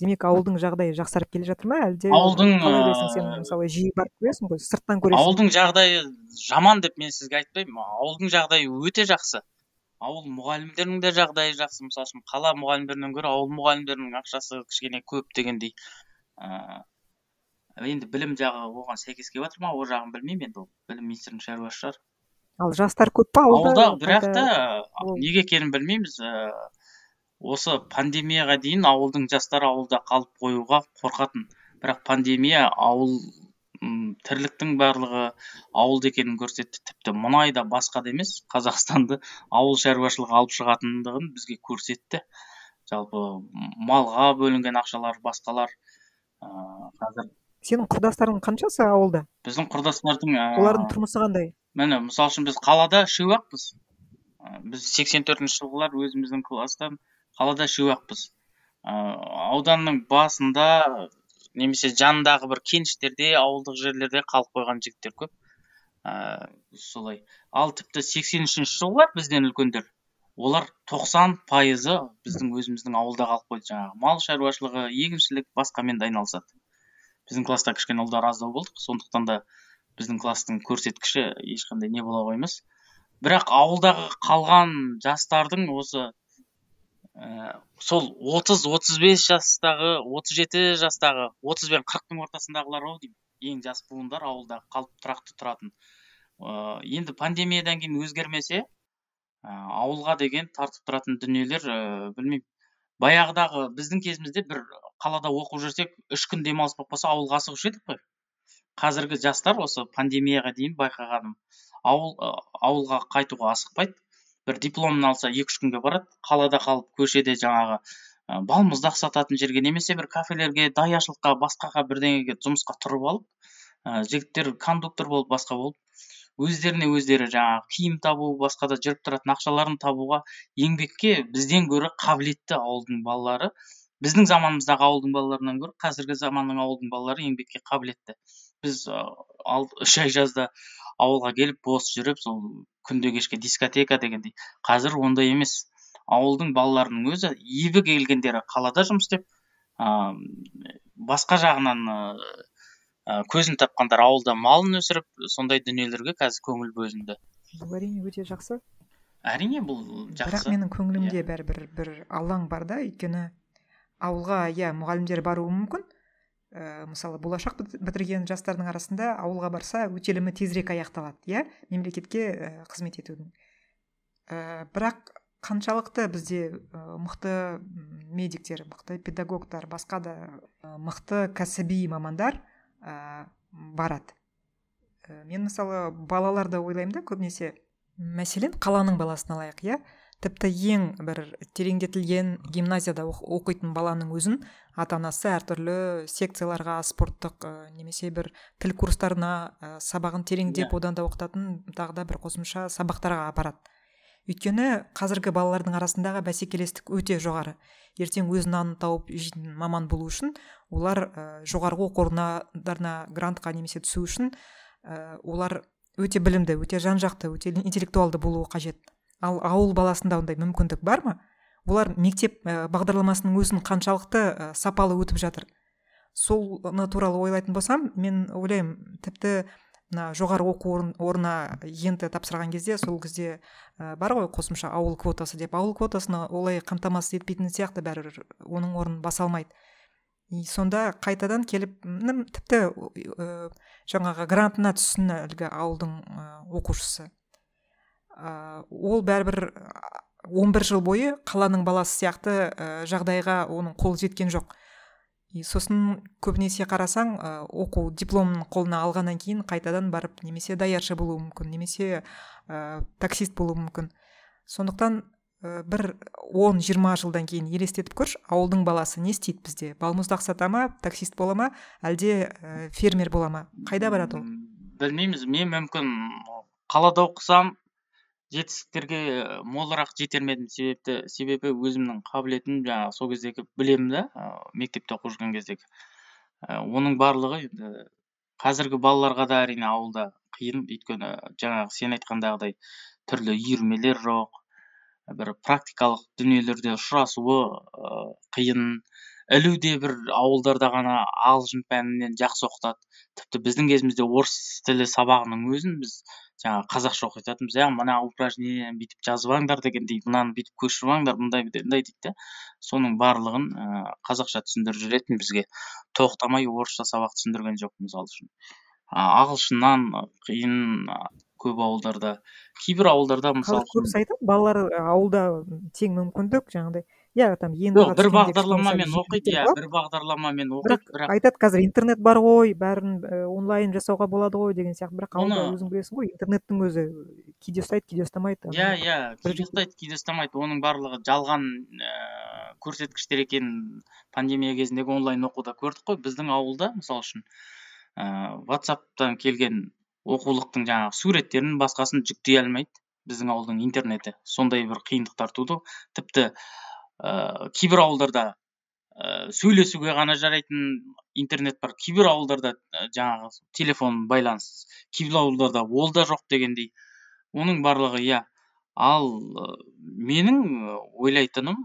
Демек ауылдың жағдайы жақсарып келе жатыр ма әлде? Ауылдың, қалай сен мысалы жиі барып көресің ғой сырттан көресің. Ауылдың жағдайы жаман деп мен сізге айтпаймын. Ауылдың жағдайы өте жақсы. Ауыл мұғалімдерінің де жағдайы жақсы. Мысалы үшін қала мұғалімдерінен гөрі ауыл мұғалімдерінің ақшасы кішкене көп дегендей. Ыыы енді білім жағы оған сәйкес келіп жатыр ма? Ол жағын білмеймін енді ол. Білім министрінің шаруасы шығар ал жастар көп па ауылда? Бірақ та неге екенін білмейміз. Ыыы осы пандемияға дейін ауылдың жастары ауылда қалып қоюға қорқатын. Бірақ пандемия ауыл тірліктің барлығы ауылда екенін көрсетті. Тіпті мұнай да басқа да емес қазақстанды ауыл шаруашылығы алып шығатындығын бізге көрсетті. Жалпы малға бөлінген ақшалар басқалар ыыы қазір сенің құрдастарың қаншасы ауылда? біздің құрдастардың олардың ыыы тұрмысы қандай? міне мысалы үшін біз қалада үшеу-ақпыз Ы, біз сексен төртінші жылғылар өзіміздің класстан қалада үшеу-ақпыз ыыы ауданның басында немесе жанындағы бір кеніштерде ауылдық жерлерде қалып қойған жігіттер көп. Ыыы солай. Ал тіпті сексен үшінші жылғылар бізден үлкендер. Олар тоқсан пайызы біздің өзіміздің ауылда қалып қойды жаңағы. Мал шаруашылығы егіншілік басқамен де айналысады. Біздің класста кішкене ұлдар аздау болдық. Сондықтан да біздің класстың көрсеткіші ешқандай не бола қоймас. Бірақ ауылдағы қалған жастардың осы ә, сол отыз отыз бес жастағы отыз жеті жастағы отыз бен қырықтың ортасындағылар ау деймін. Ең жас буындар ауылда қалып тұрақты тұратын. Ыыы енді пандемиядан кейін өзгермесе ә, ауылға деген тартып тұратын дүниелер ыыы білмеймін. Баяғыдағы біздің кезімізде бір қалада оқып жүрсек үш күн демалыс болып қалса ауылға асығушы едік қой. Қазіргі жастар осы пандемияға дейін байқағаным. Ауыл ы, ауылға қайтуға асықпайды. Бір дипломын алса екі үш күнге барады қалада қалып көшеде жаңағы ы, балмұздақ сататын жерге немесе бір кафелерге даяшылыққа басқаға бірдеңеге жұмысқа тұрып алып ы, жігіттер кондуктор болып басқа болып өздеріне өздері жаңағы киім табу басқа да жүріп тұратын ақшаларын табуға еңбекке бізден гөрі қабілетті ауылдың балалары біздің заманымыздағы ауылдың балаларынан гөрі қазіргі заманның ауылдың балалары еңбекке қабілетті. Біз үш ай жазда ауылға келіп бос жүріп сол күнде кешке дискотека дегендей. Қазір ондай емес. Ауылдың балаларының өзі ебі келгендері қалада жұмыс істеп ыыы басқа жағынан ыыы көзін тапқандар ауылда малын өсіріп сондай дүниелерге қазір көңіл бөлінді. бұл әрине өте жақсы. Әрине бұл бірақ жақсы. менің көңілімде бәрібір бір алаң бар да өйткені ауылға иә мұғалімдер баруы мүмкін. Ә, мысалы болашақ біт- бітірген жастардың арасында ауылға барса өтелімі тезірек аяқталады иә мемлекетке ә, қызмет етудің. Ә, бірақ қаншалықты бізде мықты медиктер мықты педагогтар басқа да мықты кәсіби мамандар ә, барады. Мен мысалы балаларды ойлаймын да көбінесе мәселен қаланың баласын алайық иә. Тіпті ең бір тереңдетілген гимназияда оқ- оқитын баланың өзін ата анасы әртүрлі секцияларға спорттық ә, немесе бір тіл курстарына ә, сабағын тереңдеп Иә. одан да оқытатын тағы да бір қосымша сабақтарға апарады. Өйткені қазіргі балалардың арасындағы бәсекелестік өте жоғары. Ертең өз нанын тауып жейтін маман болу үшін олар ә, жоғарғы оқу орындарына грантқа немесе түсу үшін ә, олар өте білімді өте жан жақты өте интеллектуалды болуы қажет. Ал ауыл баласында ондай мүмкіндік бар ма? Олар мектеп ә, бағдарламасының өзін қаншалықты ә, сапалы өтіп жатыр. Соны туралы ойлайтын болсам мен ойлаймын тіпті мына жоғары оқу орнына енді тапсырған кезде сол кезде ә, бар ғой қосымша ауыл квотасы деп. Ауыл квотасына олай қамтамасыз етпейтін сияқты бәрібір оның орнын баса алмайды. И сонда қайтадан келіп тіпті жаңағы грантына түссін әлгі ауылдың оқушысы. Ә, ол бәрібір он бір жыл бойы қаланың баласы сияқты ә, жағдайға оның қолы жеткен жоқ. И сосын көбінесе қарасаң ә, оқу дипломын қолына алғаннан кейін қайтадан барып немесе даяршы болуы мүмкін немесе ә, таксист болуы мүмкін. Сондықтан ә, бір 10-20 жылдан кейін елестетіп көрші ауылдың баласы не істейді бізде? Балмұздақ сата ма таксист бола ма әлде фермер бола ма? Қайда барады ол? Білмейміз. Мен мүмкін қалада оқысам жетістіктерге э, молырақ жетер ме едім себепті себебі өзімнің қабілетім жаңағы сол кездегі білемін да ы, мектепте оқып жүрген кездегі. Ә, оның барлығы енді қазіргі балаларға да әрине ауылда қиын. Өйткені жаңағы сен айтқандағыдай түрлі үйірмелер жоқ бір практикалық дүниелерде ұшырасуы ы, қиын. Ілу де бір ауылдарда ғана ағылшын пәнінен жақсы оқытады. Тіпті біздің кезімізде орыс тілі сабағының өзін біз жаңағы қазақша оқытатынбыз иә мына упражнениені бүйтіп жазып алыңдар дегендей мынаны бүйтіп көшіріп алыңдар мындай мындай дейді да соның барлығын ыыы қазақша түсіндіріп жүретін бізге тоқтамай орысша сабақ түсіндірген жоқ мысалы үшін. А, ағылшыннан қиын көп ауылдарда кейбір ауылдарда мысалы қазір көбісі айтады балалар ә, ауылда тең мүмкіндік жаңағыдай иә там енді жоқ ғана бір бағдарламамен оқиды иә бір бағдарламамен оқиды бірақ бірақ айтады қазір интернет бар ғой бәрін і онлайн жасауға болады ғой деген сияқты. Бірақ оны өзің білесің ғой интернеттің өзі кейде ұстайды кейде ұстамайды иә иә кейде ұстайды кейде ұстамайды. Оның барлығы жалған ыыы көрсеткіштер екенін пандемия кезіндегі онлайн оқуда көрдік қой. Біздің ауылда мысалы үшін ыыы ватсаптан келген оқулықтың жаңағы суреттерін басқасын жүктей алмайды біздің ауылдың интернеті. Сондай бір қиындықтар туды. Тіпті ыыы кейбір ауылдарда ыыы сөйлесуге ғана жарайтын интернет бар. Кейбір ауылдарда і жаңағы телефон байланыс. Кейбір ауылдарда ол да жоқ дегендей. Оның барлығы иә. Ал менің ойлайтыным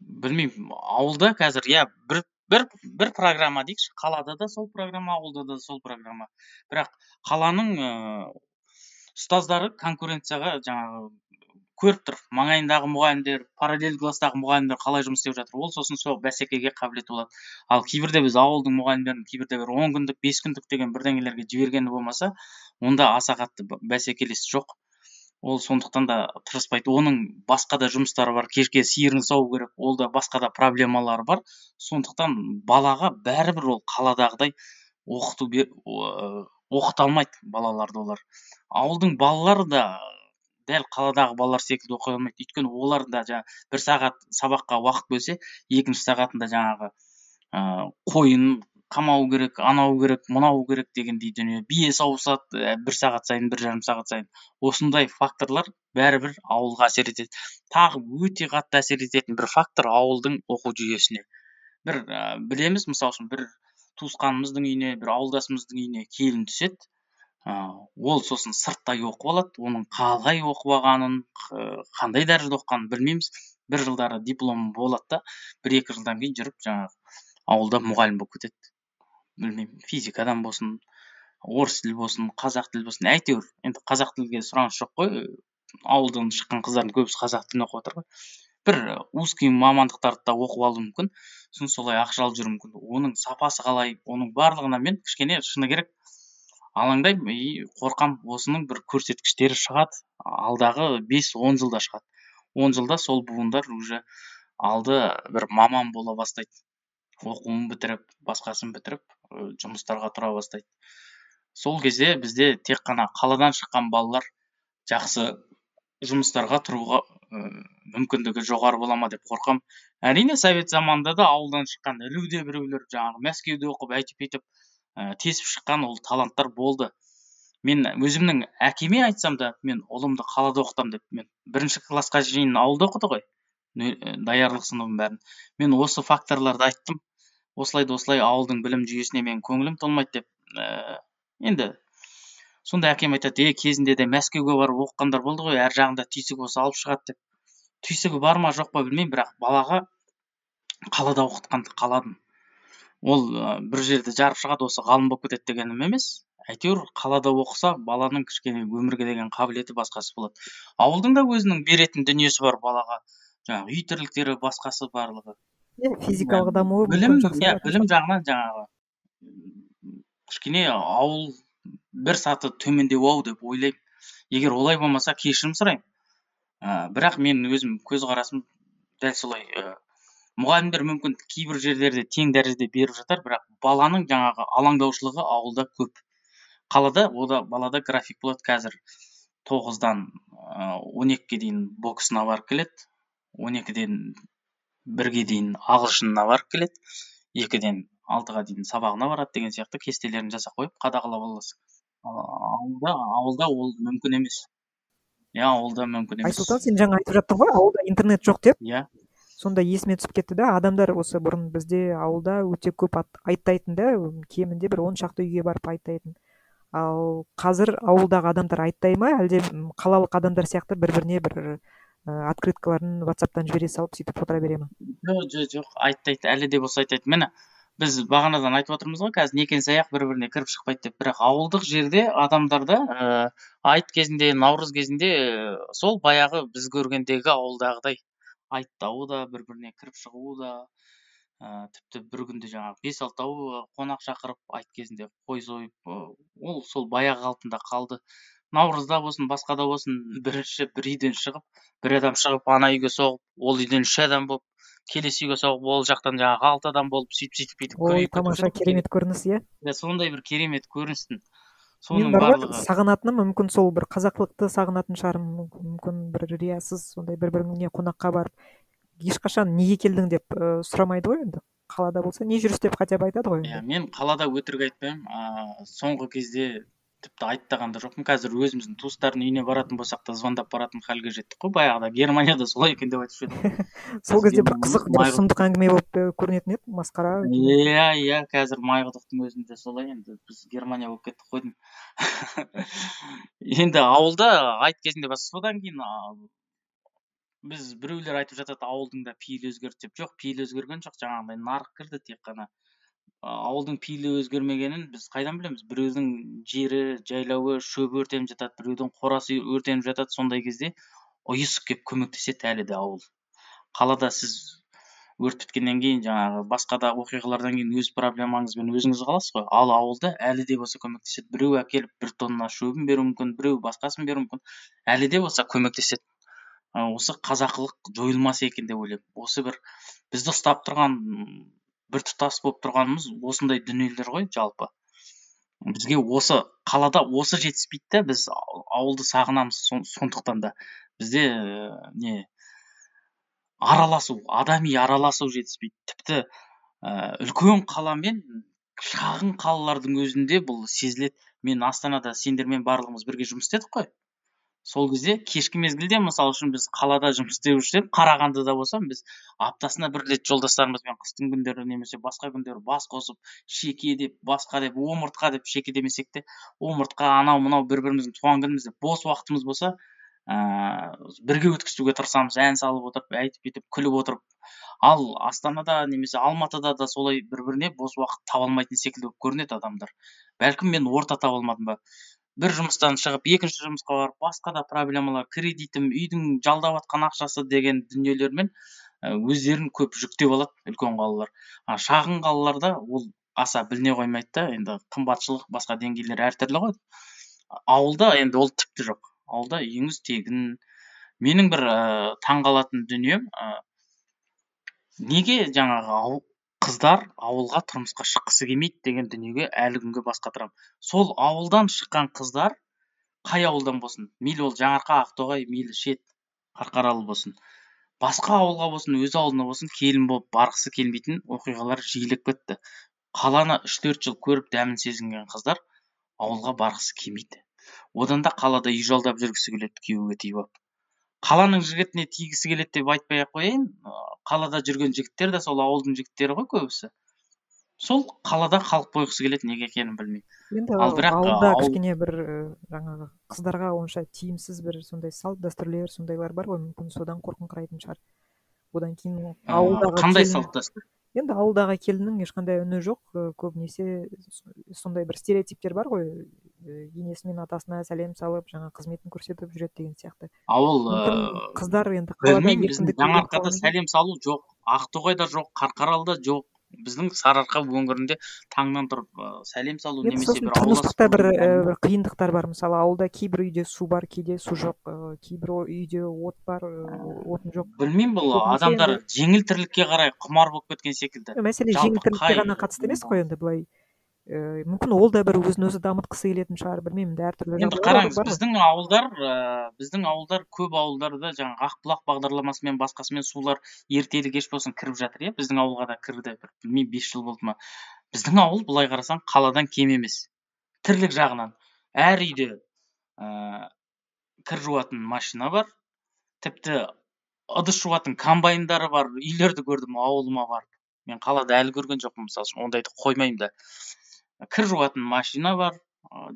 білмеймін ауылда қазір иә бір бір бір программа дейікші. Қалада да сол программа ауылда да сол программа. Бірақ қаланың ыыы ұстаздары конкуренцияға жаңағы көріп тұр. Маңайындағы мұғалімдер параллель класстағы мұғалімдер қалай жұмыс істеп жатыр ол сосын сол бәсекеге қабілетті болады. Ал кейбірде біз ауылдың мұғалімдерін кейбірде бір он күндік бес күндік деген бірдеңелерге жібергені болмаса онда аса қатты бәсекелес жоқ. Ол сондықтан да тырыспайды. Оның басқа да жұмыстары бар. Кешке сиырын сау керек ол да басқа да проблемалары бар. Сондықтан балаға бәрібір ол қаладағыдай оқыту оқыта алмайды балаларды олар. Ауылдың балалары да дәл қаладағы балалар секілді оқи алмайды. Өйткені олар да жаңағы бір сағат сабаққа уақыт бөлсе екінші сағатында жаңағы ыыы қойын қамау керек анау керек мынау керек дегендей дүние. Бие сауысады ә, бір сағат сайын бір жарым сағат сайын. Осындай факторлар бәрібір ауылға әсер етеді. Тағы өте қатты әсер ететін бір фактор ауылдың оқу жүйесіне. Бір ә, білеміз мысалы үшін бір туысқанымыздың үйіне бір ауылдасымыздың үйіне келін түседі. Ол сосын сырттай оқып алады оның қалай оқып алғанын қандай дәрежеде оқығанын білмейміз. бір жылдары дипломы болады да бір екі жылдан кейін жүріп жаңағы ауылда мұғалім болып кетеді. Білмеймін физикадан болсын орыс тілі болсын қазақ тілі болсын әйтеуір. Енді қазақ тілге сұраныс жоқ қой. Ауылдан шыққан қыздардың көбісі қазақ тілін оқып жатыр ғой. Бір узкий мамандықтарды да оқып алуы мүмкін. Сосын солай ақша алып жүруі мүмкін. Оның сапасы қалай оның барлығына мен кішкене шыны керек. Алаңдаймын и қорқам осының бір көрсеткіштері шығады. Алдағы бес он жылда шығады. Он жылда сол буындар уже алды бір маман бола бастайды. Оқуын бітіріп басқасын бітіріп жұмыстарға тұра бастайды. Сол кезде бізде тек қана қаладан шыққан балалар жақсы жұмыстарға тұруға мүмкіндігі жоғары бола ма деп қорқам. Әрине совет заманында да ауылдан шыққан ілуде біреулер жаңағы мәскеуде оқып әйтеп бүйтіп ә, тесіп шыққан ол таланттар болды. Мен өзімнің әкеме айтсам да мен ұлымды қалада оқытамын деп мен бірінші классқа шейін ауылда оқыды ғой. Ә, даярлық сыныбын бәрін. Мен осы факторларды айттым. Осылай да осылай ауылдың білім жүйесіне менің көңілім толмайды деп ііі енді сонда әкем айтады е кезінде де мәскеуге барып оқығандар болды ғой әр жағында түйсігі болса алып шығады деп. Түйсігі бар ма жоқ па білмеймін бірақ балаға қалада оқытқанды қаладым. Ол ы, бір жерде жарып шығады осы ғалым болып кетеді дегенім емес. Әйтеуір қалада оқыса баланың кішкене өмірге деген қабілеті басқасы болады. Ауылдың да өзінің беретін дүниесі бар балаға. Жаңағы үй тірліктері басқасы барлығы. Физикалық дамуы білім иә білім жағынан жаңағы кішкене ауыл бір саты төмендеу ау деп ойлаймын. Егер олай болмаса кешірім сұраймын. Ә, бірақ мен өзім көзқарасым дәл солай мұғалімдер мүмкін кейбір жерлерде тең дәрежеде беріп жатар бірақ баланың жаңағы алаңдаушылығы ауылда көп. Қалада ода балада график болады қазір. Тоғыздан он екіге дейін боксына барып келеді. Он екіден бірге дейін ағылшынына барып келеді. Екіден алтыға дейін сабағына барады деген сияқты кестелерін жасап қойып қадағалап аласың ал ауылда ауылда ол мүмкін емес. Иә ауылда мүмкін емес. айсұлтан сен жаңа айтып жаттың ғой ауылда интернет жоқ деп. Иә. Сонда есіме түсіп кетті да адамдар осы бұрын бізде ауылда өте көп айттайтын да кемінде бір он шақты үйге барып айттайтын. Ал қазір ауылдағы адамдар айттай ма? Әлде қалалық адамдар сияқты бір біріне бір открыткаларын ватсаптан жібере салып сөйтіп отыра бере ма? Жоқ жоқ жоқ айтайды әлі де болса айтады міне біз бағанадан айтып отырмыз ғой қазір некен саяқ бір біріне кіріп шықпайды деп. Бірақ ауылдық жерде адамдарда ыыы айт кезінде наурыз кезінде сол баяғы біз көргендегі ауылдағыдай. Айттауы да бір біріне кіріп шығуы да ыыы тіпті бір күнде жаңағы бес алтау қонақ шақырып айт кезінде қой сойып ол сол баяғы қалпында қалды. Наурызда болсын басқада болсын бірінші бір үйден шығып бір адам шығып ана үйге соғып ол үйден үш адам болып келесі үйге соғып ол жақтан жаңағы алты адам болып сөйтіп сөйтіп бүйтіп ой тамаша керемет көрініс иә? Иә сондай бір керемет көріністің соның барлығы сағынатыным мүмкін сол бір қазақылықты сағынатын шығармын мүмкін мүмкін бір риясыз сондай бір біріңе қонаққа барып ешқашан неге келдің? деп ә, сұрамайды ғой енді қалада болса не жүріс? деп хотя бы айтады ғой иә мен қалада өтірік айтпаймын. Ыыы соңғы кезде тіпті айтпаған да жоқпын. Қазір өзіміздің туыстардың үйіне баратын болсақ та звондап баратын халге жеттік қой. Баяғыда германияда солай екен деп айтушы едім. Сол кезде бір қызық бір сұмдық әңгіме болып көрінетін еді масқара иә иә қазір майқұдықтың өзінде солай енді. Біз германия болып кеттік қой деймін. Енді ауылда айт кезінде бас содан кейін біз біреулер айтып жатады ауылдың да пейілі өзгерді деп. Жоқ пейілі өзгерген жоқ жаңағыдай нарық кірді тек қана. Ауылдың пейілі өзгермегенін біз қайдан білеміз? Біреудің жері жайлауы шөбі өртеніп жатады біреудің қорасы өртеніп жатады. Сондай кезде ұйысып келіп көмектеседі әлі де ауыл. Қалада сіз өрт біткеннен кейін жаңағы басқа да оқиғалардан кейін өз проблемаңызбен өзіңіз қаласыз ғой? Ал ауылда әлі де болса көмектеседі. Біреу әкеліп бір тонна шөбін беруі мүмкін біреу басқасын беруі мүмкін. Әлі де болса көмектеседі. Осы қазақылық жойылмаса екен деп ойлаймын. Осы бір бізді ұстап тұрған біртұтас болып тұрғанымыз осындай дүниелер ғой жалпы. Бізге осы қалада осы жетіспейді да біз ау- ауылды сағынамыз сон- сондықтан да. Бізде ә, не араласу адами араласу жетіспейді. Тіпті ә, үлкен қала мен шағын қалалардың өзінде бұл сезіледі. Мен астанада сендермен барлығымыз бірге жұмыс істедік қой. Сол кезде кешкі мезгілде мысалы үшін біз қалада жұмыс істеп жүрсек қарағандыда болсам біз аптасына бір рет жолдастарымызбен қыстың күндері немесе басқа күндері бас қосып шеке деп басқа деп омыртқа деп шеке демесек те омыртқа анау мынау бір біріміздің туған күнімізде бос уақытымыз болса ыыы бірге өткізуге тырысамыз ән салып отырып әйтіп бүйтіп күліп отырып. Ал астанада немесе алматыда да солай бір біріне бос уақыт таба алмайтын секілді болып көрінеді адамдар. Бәлкім мен орта таба алмадым ба? Бір жұмыстан шығып екінші жұмысқа барып басқа да проблемалар кредитім үйдің жалдап жатқан ақшасы деген дүниелермен і өздерін көп жүктеп алады үлкен қалалар. А шағын қалаларда ол аса біліне қоймайды да енді қымбатшылық басқа деңгейлер әртүрлі ғой. Ауылда енді ол тіпті жоқ. Ауылда үйіңіз тегін. Менің бір ыыы таңғалатын дүнием ы неге жаңағы қыздар ауылға тұрмысқа шыққысы келмейді деген дүниеге әлі күнге бас қатырамын сол ауылдан шыққан қыздар қай ауылдан болсын мейлі ол жаңарқа ақтоғай мейлі шет қарқаралы болсын басқа ауылға болсын өз ауылына болсын келін болып барғысы келмейтін оқиғалар жиілеп кетті. Қаланы үш төрт жыл көріп дәмін сезінген қыздар ауылға барғысы келмейді. Одан да қалада үй жалдап жүргісі келеді күйеуге тиіп алып. Қаланың жігітіне тигісі келеді деп айтпай ақ қояйын. Қалада жүрген жігіттер де сол ауылдың жігіттері ғой көбісі. Сол қалада қалып қойғысы келеді неге екенін білмеймін енді ал бірақ ауылда ауыл кішкене бір жаңағы қыздарға онша тиімсіз бір сондай салт дәстүрлер сондайлар бар ғой. Мүмкін содан қорқыңқырайтын шығар. Одан кейін ауылдағы қандай келін салт дәстүр? Енді ауылдағы келіннің ешқандай үні жоқ. Көбінесе сондай бір стереотиптер бар ғой. І, енесі мен атасына сәлем салып жаңа қызметін көрсетіп жүреді деген сияқты. Ауыл мүмкін ы қыздар енді білмеймін біздің жаңаарқада сәлем салу жоқ ақтоғайда жоқ қарқаралыда жоқ. Біздің сарыарқа өңірінде таңнан тұрып ы сәлем салу немесе сосын бір ауылдас тұрмыстық та бір бір қиындықтар бар. Мысалы ауылда кейбір үйде су бар кейде су жоқ. Кейбір үйде от бар отын жоқ. Білмеймін бұл адамдар жеңіл тірлікке қарай құмар болып кеткен секілді. Мәселе жеңіл тірлікке ғана қатысты емес қой енді былай. І мүмкін ол да бір өзін өзі дамытқысы келетін шығар білмеймін енді әртүрлі енді қараңыз біздің ауылдар ыыы біздің ауылдар көп ауылдарда жаңағы ақбұлақ бағдарламасымен басқасымен сулар ертелі кеш болсын кіріп жатыр иә? Біздің ауылға да кірді бір білмеймін бес жыл болды ма? Біздің ауыл былай қарасаң қаладан кем емес. Тірлік жағынан. Әр үйде ыыы кір жуатын машина бар тіпті ыдыс жуатын комбайндары бар үйлерді көрдім ауылыма барып мен қалада әлі көрген жоқпын мысалы үшін ондайды қоймаймын да. Кір жуатын машина бар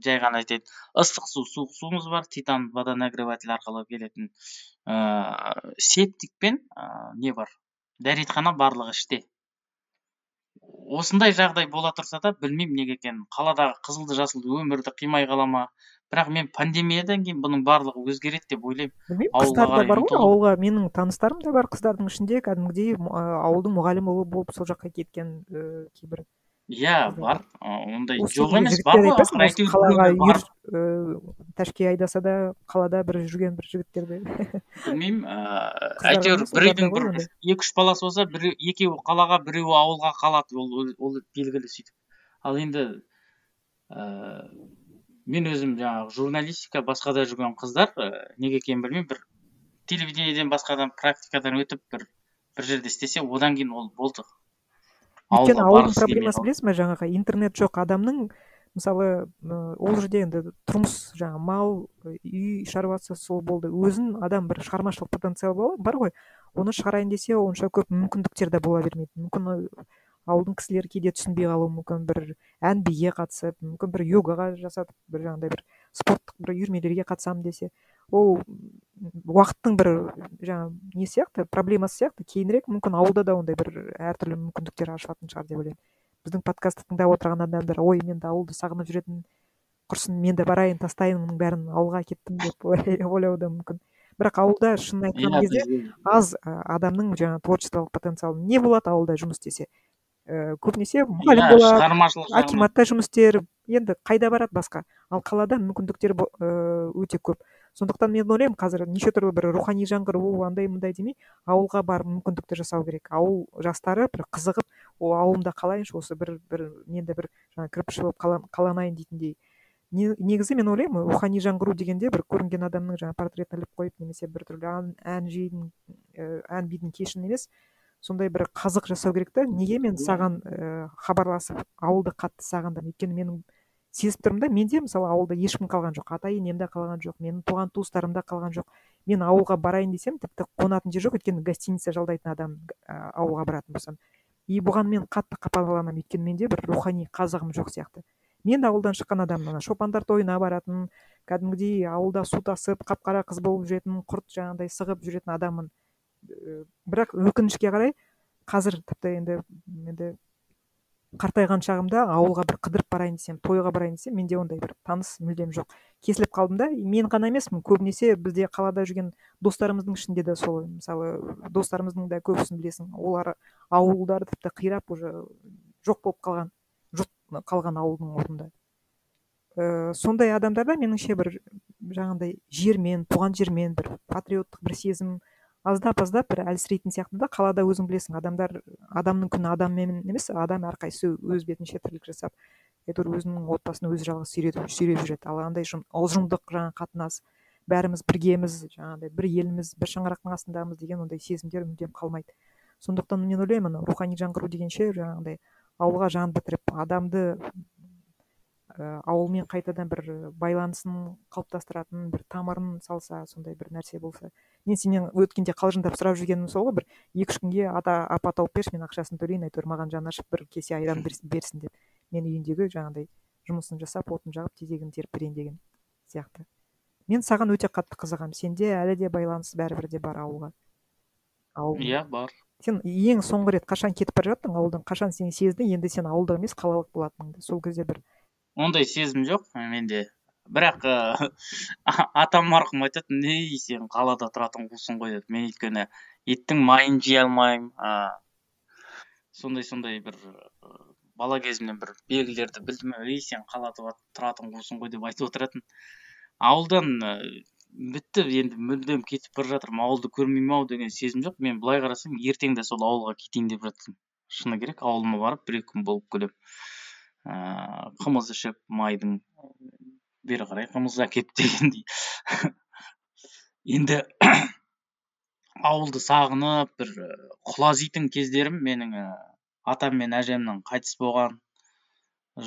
жай ғана айтайын ыстық су суық суымыз бар титан водонагреватель арқылы келетін ыыы септик пен ыыы не бар? Дәретхана барлығы іште. Осындай жағдай бола тұрса да білмеймін неге екенін. Қаладағы қызылды жасылды өмірді қимай қала ма бірақ мен пандемиядан кейін бұның барлығы өзгереді деп ойлаймын. білмеймін қыздар да бар ғой ауылға. Менің таныстарым да бар қыздардың ішінде. Кәдімгідей ауылдың мұғалімі болып сол жаққа кеткен і, кейбір иә бар. Ы, ондай жоқ емес. бар ғой айтасың осы қалаға тәшке айдаса да қалада бір жүрген бір жігіттерді. білмеймін ыыы әйтеуір біреудің ғой бір екі үш баласы болса бір екеуі қалаға біреуі ауылға қалады. Ол ол белгілі сөйтіп. Ал енді ыыы мен өзім жаңағы журналистика басқада жүрген қыздар неге екенін білмеймін. Бір телевидениеден басқадан практикадан өтіп бір бір жерде істесе одан кейін ол болды. Өйткені ауылдың проблемасы білесіз ме жаңағы интернет жоқ. Адамның мысалы ы, ол жерде енді тұрмыс жаңағы мал үй шаруасы сол болды. Өзін адам бір шығармашылық потенциал бар ғой. Оны шығарайын десе онша көп мүмкіндіктер де бола бермейді. Мүмкін ауылдың кісілері кейде түсінбей қалуы мүмкін. Бір ән биге қатысып мүмкін бір йогаға жасатып бір жаңағыдай бір спорттық бір үйірмелерге қатысамын десе. Ол уақыттың бір жаңағы не сияқты проблемасы сияқты кейінірек мүмкін ауылда да ондай бір әртүрлі мүмкіндіктер ашылатын шығар деп ойлаймын. Біздің подкастты тыңдап отырған адамдар ой мен де ауылды сағынып жүретін құрсын мен де барайын тастайын мұның бәрін ауылға кеттім деп ой- ойлауы да мүмкін. Бірақ ауылда шынын айтқан иә кезде аз адамның жаңағы творчестволық потенциалы не болады ауылда жұмыс істесе. Ііі көбінесе мұғалім иә болады акиматта жұмыс істер енді қайда барады басқа? Ал қалада мүмкіндіктер ыыы өте көп. Сондықтан мен ойлаймын қазір неше түрлі бір рухани жаңғыру андай мындай демей ауылға барып мүмкіндікті жасау керек. Ауыл жастары бір қызығып ол ауылымда қалайыншы осы бір бір мен де бір жаңағы кірпіші болып қала- қаланайын дейтіндей. Не- негізі мен ойлаймын рухани жаңғыру дегенде бір көрінген адамның жаңағы портретін іліп қойып немесе біртүрлі ән ән жиын ііі ән бидің кешін емес сондай бір қазық жасау керек та. Неге мен саған ііі хабарласып ауылды қатты сағындым? өйткені менің сезіп тұрмын да менде мысалы ауылда ешкім қалған жоқ ата енем де қалған жоқ менің туған туыстарым да қалған жоқ. Мен ауылға барайын десем тіпті қонатын жер жоқ өйткені гостиница жалдайтын адам ә, ауылға баратын болсам. И бұған мен қатты қапаланамын өйткені менде бір рухани қазығым жоқ сияқты. Мен ауылдан шыққан адаммын ана шопандар тойына баратын кәдімгідей ауылда су тасып қап қара қыз болып жүретін құрт жаңағыдай сығып жүретін адаммын. Ііі, бірақ өкінішке қарай қазір тіпті енді енді қартайған шағымда ауылға бір қыдырып барайын десем тойға барайын десем менде ондай бір таныс мүлдем жоқ. Кесіліп қалдым да мен ғана емеспін. Көбінесе бізде қалада жүрген достарымыздың ішінде де солай мысалы достарымыздың да көбісін білесің. Олар ауылдары тіпті қирап уже жоқ болып қалған жұт қалған ауылдың орнында. Ііі сондай адамдарда меніңше бір жаңағыдай жермен туған жермен бір патриоттық бір сезім аздап аздап бір әлсірейтін сияқты да. Қалада өзің білесің адамдар адамның күні адаммен емес адам әрқайсысы өз бетінше тірлік жасап әйтеуір өзінің отбасын өзі жалғыз сүйретіп сүйреп жүреді. Ал андай ұжым ұжымдық жаңағы қатынас бәріміз біргеміз жаңағыдай бір елміз бір шаңырақтың астындамыз деген ондай сезімдер мүлдем қалмайды. Сондықтан мен ойлаймын рухани жаңғыру дегенше жаңағыдай ауылға жан бітіріп адамды і ауылмен қайтадан бір байланысын қалыптастыратын бір тамырын салса сондай бір нәрсе болса. Мен сенен өткенде қалжыңдап сұрап жүргенім сол ғой бір екі үш күнге ата апа тауып берші мен ақшасын төлейін әйтеуір маған жаны ашып бір кесе айран берсін деп. Мен үйіндегі жаңағыдай жұмысын жасап отын жағып тезегін теріп берейін деген сияқты. Мен саған өте қатты қызығамын сенде әлі де байланыс бәрібір де бар ауылға. Ауылдың иә бар. Сен ең соңғы рет қашан кетіп бара жаттың? Ауылдан қашан сен сездің енді сен ауылдық емес қалалық болатыныңды сол кезде бір ондай сезім жоқ менде. Бірақ ы атам марқұм айтатын ей сен қалада тұратын қусың ғой деді мен өйткені еттің майын жей алмаймын а сондай сондай бір ы, бала кезімнен бір белгілерді білдім. Ей сен қалада тұратын қусың ғой деп айтып отыратын. Ауылдан ы, бітті енді мүлдем кетіп бара жатырмын. Ауылды көрмеймін ау деген сезім жоқ. Мен былай қарасам ертең де сол ауылға кетейін деп жатырмын. Шыны керек ауылыма барып бір екі күн болып келемін ыыы қымыз ішіп майдың бері қарай қымыз әкеп дегендей. Енді ауылды сағынып бір құлазитын кездерім менің атам мен әжемнің қайтыс болған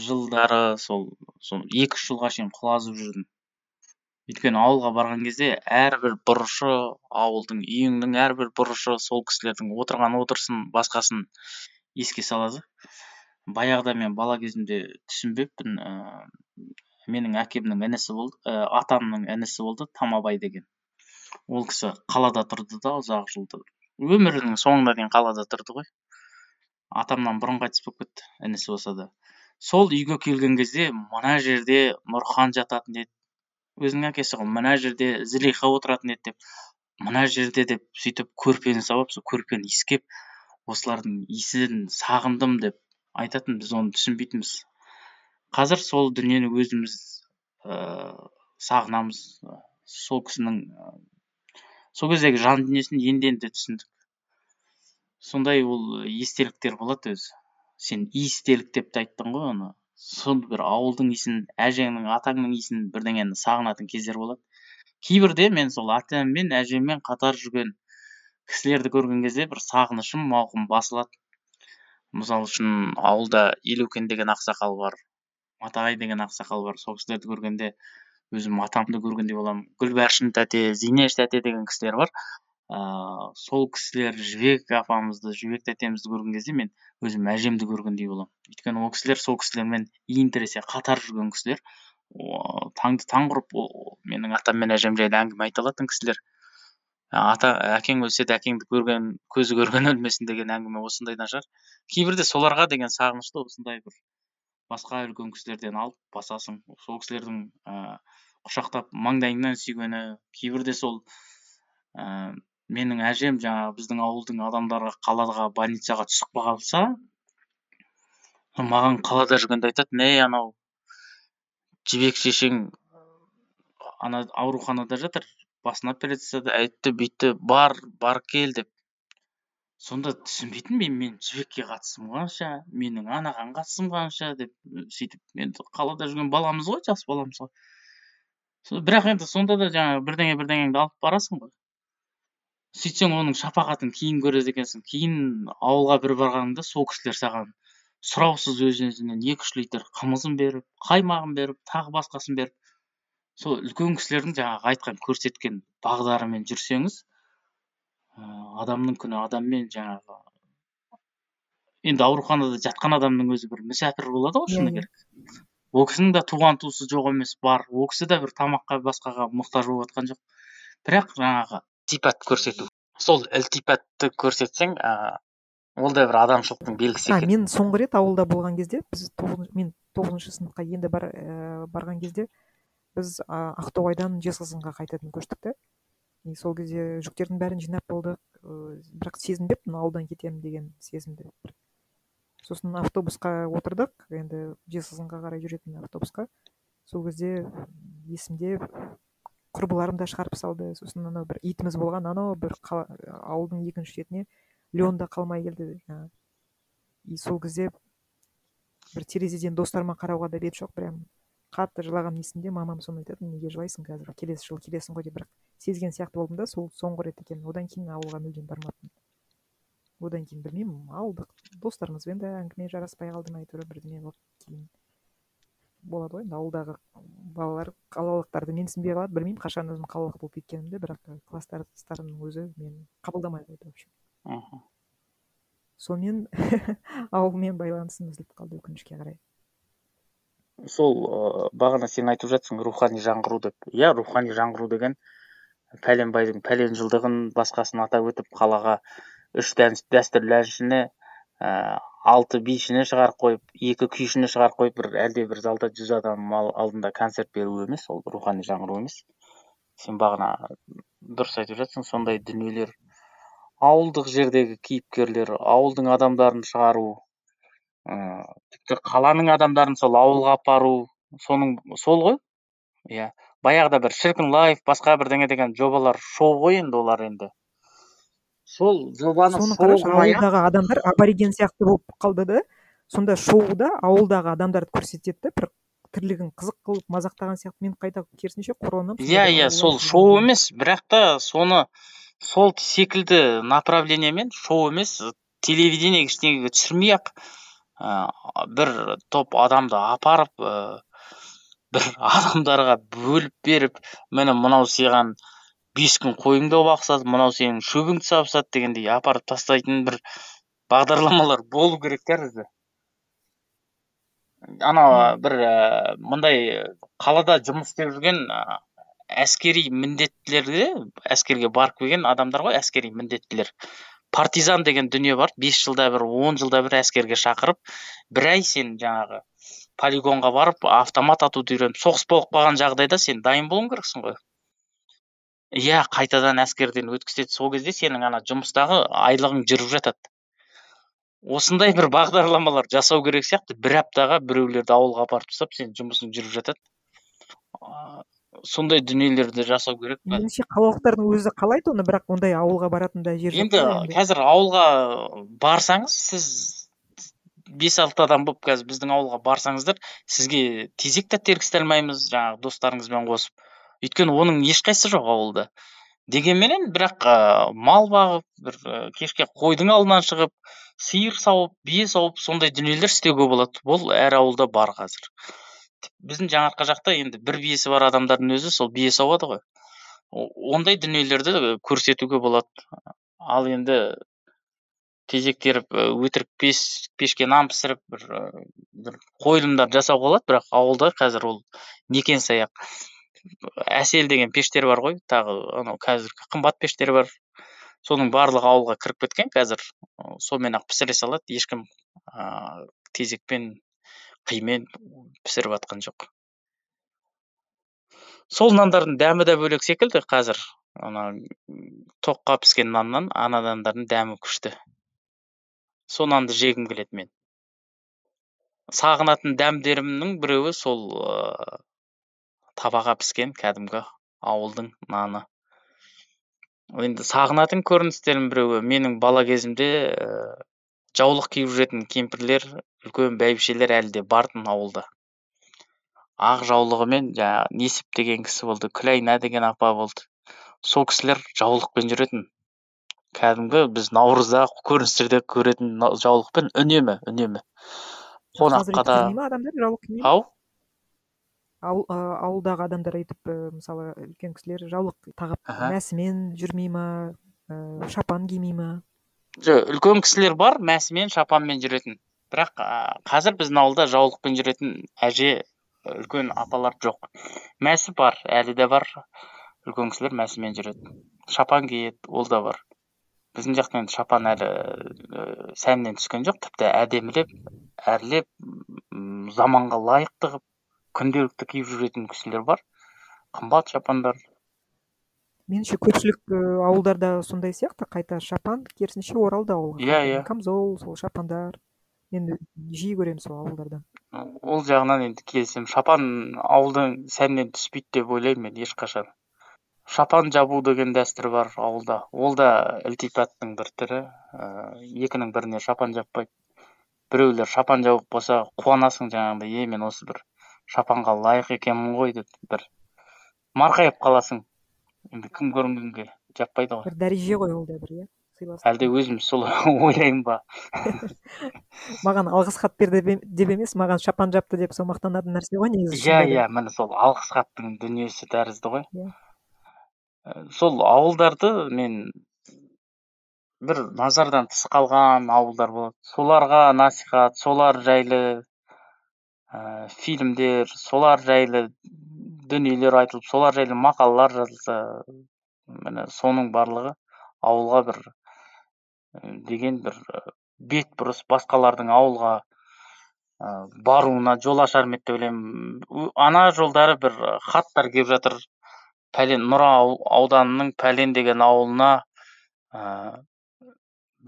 жылдары сол сол екі үш жылға шейін құлазып жүрдім. Өйткені ауылға барған кезде әрбір бұрышы ауылдың үйіңнің әрбір бұрышы сол кісілердің отырған отырысын басқасын еске салады. Баяғыда мен бала кезімде түсінбеппін ыыы менің әкемнің інісі болды і атамның інісі болды тамабай деген. Ол кісі қалада тұрды да ұзақ жылдар өмірінің соңына дейін қалада тұрды ғой. Атамнан бұрын қайтыс болып кетті інісі болса да. Сол үйге келген кезде мына жерде нұрхан жататын еді. Өзінің әкесі ғой мына жерде зылиха отыратын еді деп мына жерде деп сөйтіп көрпені салып сол көрпені иіскеп осылардың иісін сағындым деп айтатын біз оны түсінбейтінбіз. Қазір сол дүниені өзіміз сағынамыз. Сол кісінің сол кездегі жан дүниесін енді енді түсіндік. Сондай ол естеліктер болады өзі. Сен иістелік деп те айттың ғой оны. Сол бір ауылдың иісін әжеңнің атаңның иісін бірдеңені сағынатын кездер болады. Кейбірде мен сол атам мен әжеммен қатар жүрген кісілерді көрген кезде бір сағынышым мауқым басылады. Мысалы үшін ауылда елеукен деген ақсақал бар матағай деген ақсақал бар. Сол кісілерді көргенде өзім атамды көргендей боламын. Гүлбаршын тәте зинеш тәте деген кісілер бар. Ыыы сол кісілер жібек апамызды жібек тәтемізді көрген кезде мен өзім әжемді көргендей боламын. Өйткені ол кісілер сол кісілермен иін тіресе қатар жүрген кісілер. Таңды таң құрып менің атам мен әжем жайлы әңгіме айта алатын кісілер. Ата әкең өлсе де әкеңді көрген көзі көрген өлмесін деген әңгіме осындайдан шығар. Кейбірде соларға деген сағынышты осындай бір. Басқа үлкен кісілерден алып басасың. Сол кісілердің ыыы құшақтап маңдайыңнан сүйгені кейбірде сол ыыы менің әжем жаңағы біздің ауылдың адамдары қалаға больницаға түсіп қалса маған қалада жүргенде айтатын ей анау жібек шешең ана ауруханада жатыр басына операция әйтті бүйтті бар бар кел деп. Сонда түсінбейтінмін мен? Жібекке қатысым қанша менің анаған қатысым қанша деп сөйтіп. Енді қалада жүрген баламыз ғой жас баламыз ғой. Бірақ енді сонда да жаңағы бірдеңе бірдеңеңді алып барасың ғой. Сөйтсең оның шапағатын кейін көреді екенсің. Кейін ауылға бір барғаныңда сол кісілер саған сұраусыз өз өзінен екі үш литр қымызын беріп қаймағын беріп тағы басқасын беріп сол үлкен кісілердің жаңағы айтқан көрсеткен бағдарымен жүрсеңіз адамның күні адаммен жаңағы енді ауруханада жатқан адамның өзі бір мүсәпір болады ғой шыны керек. Ол кісінің де туған туысы жоқ емес бар. Ол кісі де бір тамаққа басқаға мұқтаж болып жатқан жоқ. Бірақ жаңағы ілтипат көрсету. Сол ілтипатты көрсетсең ыыы ол да бір адамшылықтың белгісі екен. мен соңғы рет ауылда болған кезде біз мен тоғызыншы сыныпқа енді бар ә, барған кезде біз ақтоғайдан жезқазғанға қайтадан көштік та и сол кезде жүктердің бәрін жинап болдық. Ыыы бірақ сезінбеппін ауылдан кетемін деген сезімді сосын автобусқа отырдық. Енді жезқазғанға қарай жүретін автобусқа. Сол кезде есімде құрбыларым да шығарып салды. Сосын анау бір итіміз болған анау бір ауылдың екінші шетіне леонда қалмай келді жаңағы и сол кезде бір терезеден достарыма қарауға да бет жоқ прям. Қатты жылағаным есімде мамам соны айтатын неге жылайсың қазір? Келесі жылы келесің ғой деп. Бірақ сезген сияқты болдым да сол соңғы рет екен. Одан кейін ауылға мүлдем бармаппын одан кейін білмеймін ауылдық достарымызбен де әңгіме жараспай қалды ма әйтеуір бірдеме болып кейін. Болады ғой енді ауылдағы балалар қалалықтарды менсінбей қалады. Білмеймін қашан өзім қалалық болып кеткенімді бірақ класстастарымның өзі мені қабылдамай қойды в общем мхм. Сонымен ауылмен байланысым үзіліп қалды өкінішке қарай. Сол ыыы бағана сен айтып жатсың рухани жаңғыру деп. Иә рухани жаңғыру деген пәленбайдың пәлен жылдығын басқасын атап өтіп қалаға үш дәстүрлі әншіні ыыы алты бишіні шығарып қойып екі күйшіні шығарып қойып бір әлде бір залда жүз адам алдында концерт беру емес ол рухани жаңғыру емес. Сен бағана дұрыс айтып жатсың сондай дүниелер ауылдық жердегі кейіпкерлер ауылдың адамдарын шығару ыыы тіпті қаланың адамдарын сол ауылға апару соның сол ғой. Иә баяғыда бір шіркін лайф басқа бірдеңе деген жобалар шоу ғой енді олар енді. Сол жобаны соны қарашы ауылдағы адамдар абориген сияқты болып қалды да. Сонда шоуда ауылдағы адамдарды көрсетеді да бір тірлігін қызық қылып мазақтаған сияқты. Мен қайта керісінше қорланамын иә иә сол шоу емес. Бірақ та соны сол секілді направлениемен шоу емес телевидение ештеңеге түсірмей ақ бір топ адамды апарып ыыы бір адамдарға бөліп беріп міне мынау сыйған бес күн қойыңды бақсады мынау сенің шөбіңді сабысады дегендей апарып тастайтын бір бағдарламалар болу керек тәрізді анау бір ә, мындай қалада жұмыс істеп жүрген әскери міндеттілерге әскерге барып келген адамдар ғой әскери міндеттілер. Партизан деген дүние бар. Бес жылда бір он жылда бір әскерге шақырып бір ай сен жаңағы полигонға барып автомат атуды үйреніп соғыс болып қалған жағдайда сен дайын болуың керексің ғой. Иә қайтадан әскерден өткізеді. Сол кезде сенің ана жұмыстағы айлығың жүріп жатады. Осындай бір бағдарламалар жасау керек сияқты. Бір аптаға біреулерді ауылға апарып тастап сен жұмысың жүріп жатады. Сондай дүниелерді жасау керек па? Меніңше қалалықтардың өзі қалайды оны бірақ ондай ауылға баратын да жер жоқ енді қазір ауылға барсаңыз сіз бес алты адам болып қазір біздің ауылға барсаңыздар сізге тезек те тергісте алмаймыз жаңағы достарыңызбен қосып. Өйткені оның ешқайсысы жоқ ауылда. Дегенменен бірақ ә, мал бағып бір ә, кешке қойдың алдынан шығып сиыр сауып бие сауып сондай дүниелер істеуге болады. Бұл әр ауылда бар қазір. Біздің жаңаарқа жақта енді бір биесі бар адамдардың өзі сол бие сауады ғой. Ондай дүниелерді көрсетуге болады. Ал енді тезек теріп і өтірік пеш пешке нан пісіріп бір і бір қойылымдар жасауға болады бірақ ауылда қазір ол некен саяқ әсел деген пештер бар ғой тағы анау қазіргі қымбат пештер бар. Соның барлығы ауылға кіріп кеткен қазір сонымен ақ пісіре салады. Ешкім ыыы тезекпен қимен пісіріп жатқан жоқ. Сол нандардың дәмі де бөлек секілді қазір. Ана тоққа піскен наннан ана нандардың дәмі күшті. Сол нанды жегім келеді мен. Сағынатын дәмдерімнің біреуі сол ыыы табаға піскен кәдімгі ауылдың наны. Енді сағынатын көріністердің біреуі менің бала кезімде жаулық киіп жүретін кемпірлер үлкен бәйбішелер әлі де бар тын ауылда. Ақ жаулығымен жаңағы несіп деген кісі болды күләйна деген апа болды. Сол кісілер жаулықпен жүретін. Кәдімгі біз наурызда көріністерде көретін жаулықпен үнемі үнемі. Қонаққа да ау? Ауыл ауылдағы адамдар өйтіп і, мысалы үлкен кісілер жаулық тағып мәсімен жүрмей ма ііі шапан кимей ма? Жоқ үлкен кісілер бар мәсімен шапанмен жүретін. Бірақ қазір біздің ауылда жаулықпен жүретін әже үлкен апалар жоқ. Мәсі бар әлі де бар. Үлкен кісілер мәсімен жүреді шапан киеді ол да бар. Біздің жақта енді шапан әлі ііі сәннен түскен жоқ. Тіпті әдемілеп әрлеп заманға лайықты қылып күнделікті киіп жүретін кісілер бар. Қымбат шапандар. Меніңше көпшілік і, ауылдарда сондай сияқты қайта шапан керісінше оралды ауылға Иә, иә. камзол сол шапандар. Мен жиі көремін сол ауылдардан ол жағынан енді келісемін. Шапан ауылдың сәннен түспейді деп ойлаймын мен ешқашан. Шапан жабу деген дәстүр бар ауылда. Ол да ілтипаттың бір түрі. Ыыы екінің біріне шапан жаппайды біреулер шапан жауып болса қуанасың жаңағыдай е мен осы бір шапанға лайық екенмін ғой деп бір. Марқайып қаласың. Енді кім көрінгенге жаппайды ғой. бір дәреже ғой ол да бір иә сыйластық. Әлде өзім солай ойлаймын ба? Маған алғыс хат бер деп, емес маған шапан жапты деп сол мақтанатын нәрсе ғой негізі иә иә міне сол алғыс хаттың дүниесі тәрізді ғой. Иә. Ә, сол ауылдарды мен бір назардан тыс қалған ауылдар болады. Соларға насихат солар жайлы ә, фильмдер солар жайлы дүниелер айтылып солар жайлы мақалалар жазылса міне соның барлығы ауылға бір деген бір бет бұрыс басқалардың ауылға баруына жол ашар ма еді деп ойлаймын. Ана жолдары бір хаттар келіп жатыр. Пәлен нұра ауданының пәлен деген ауылына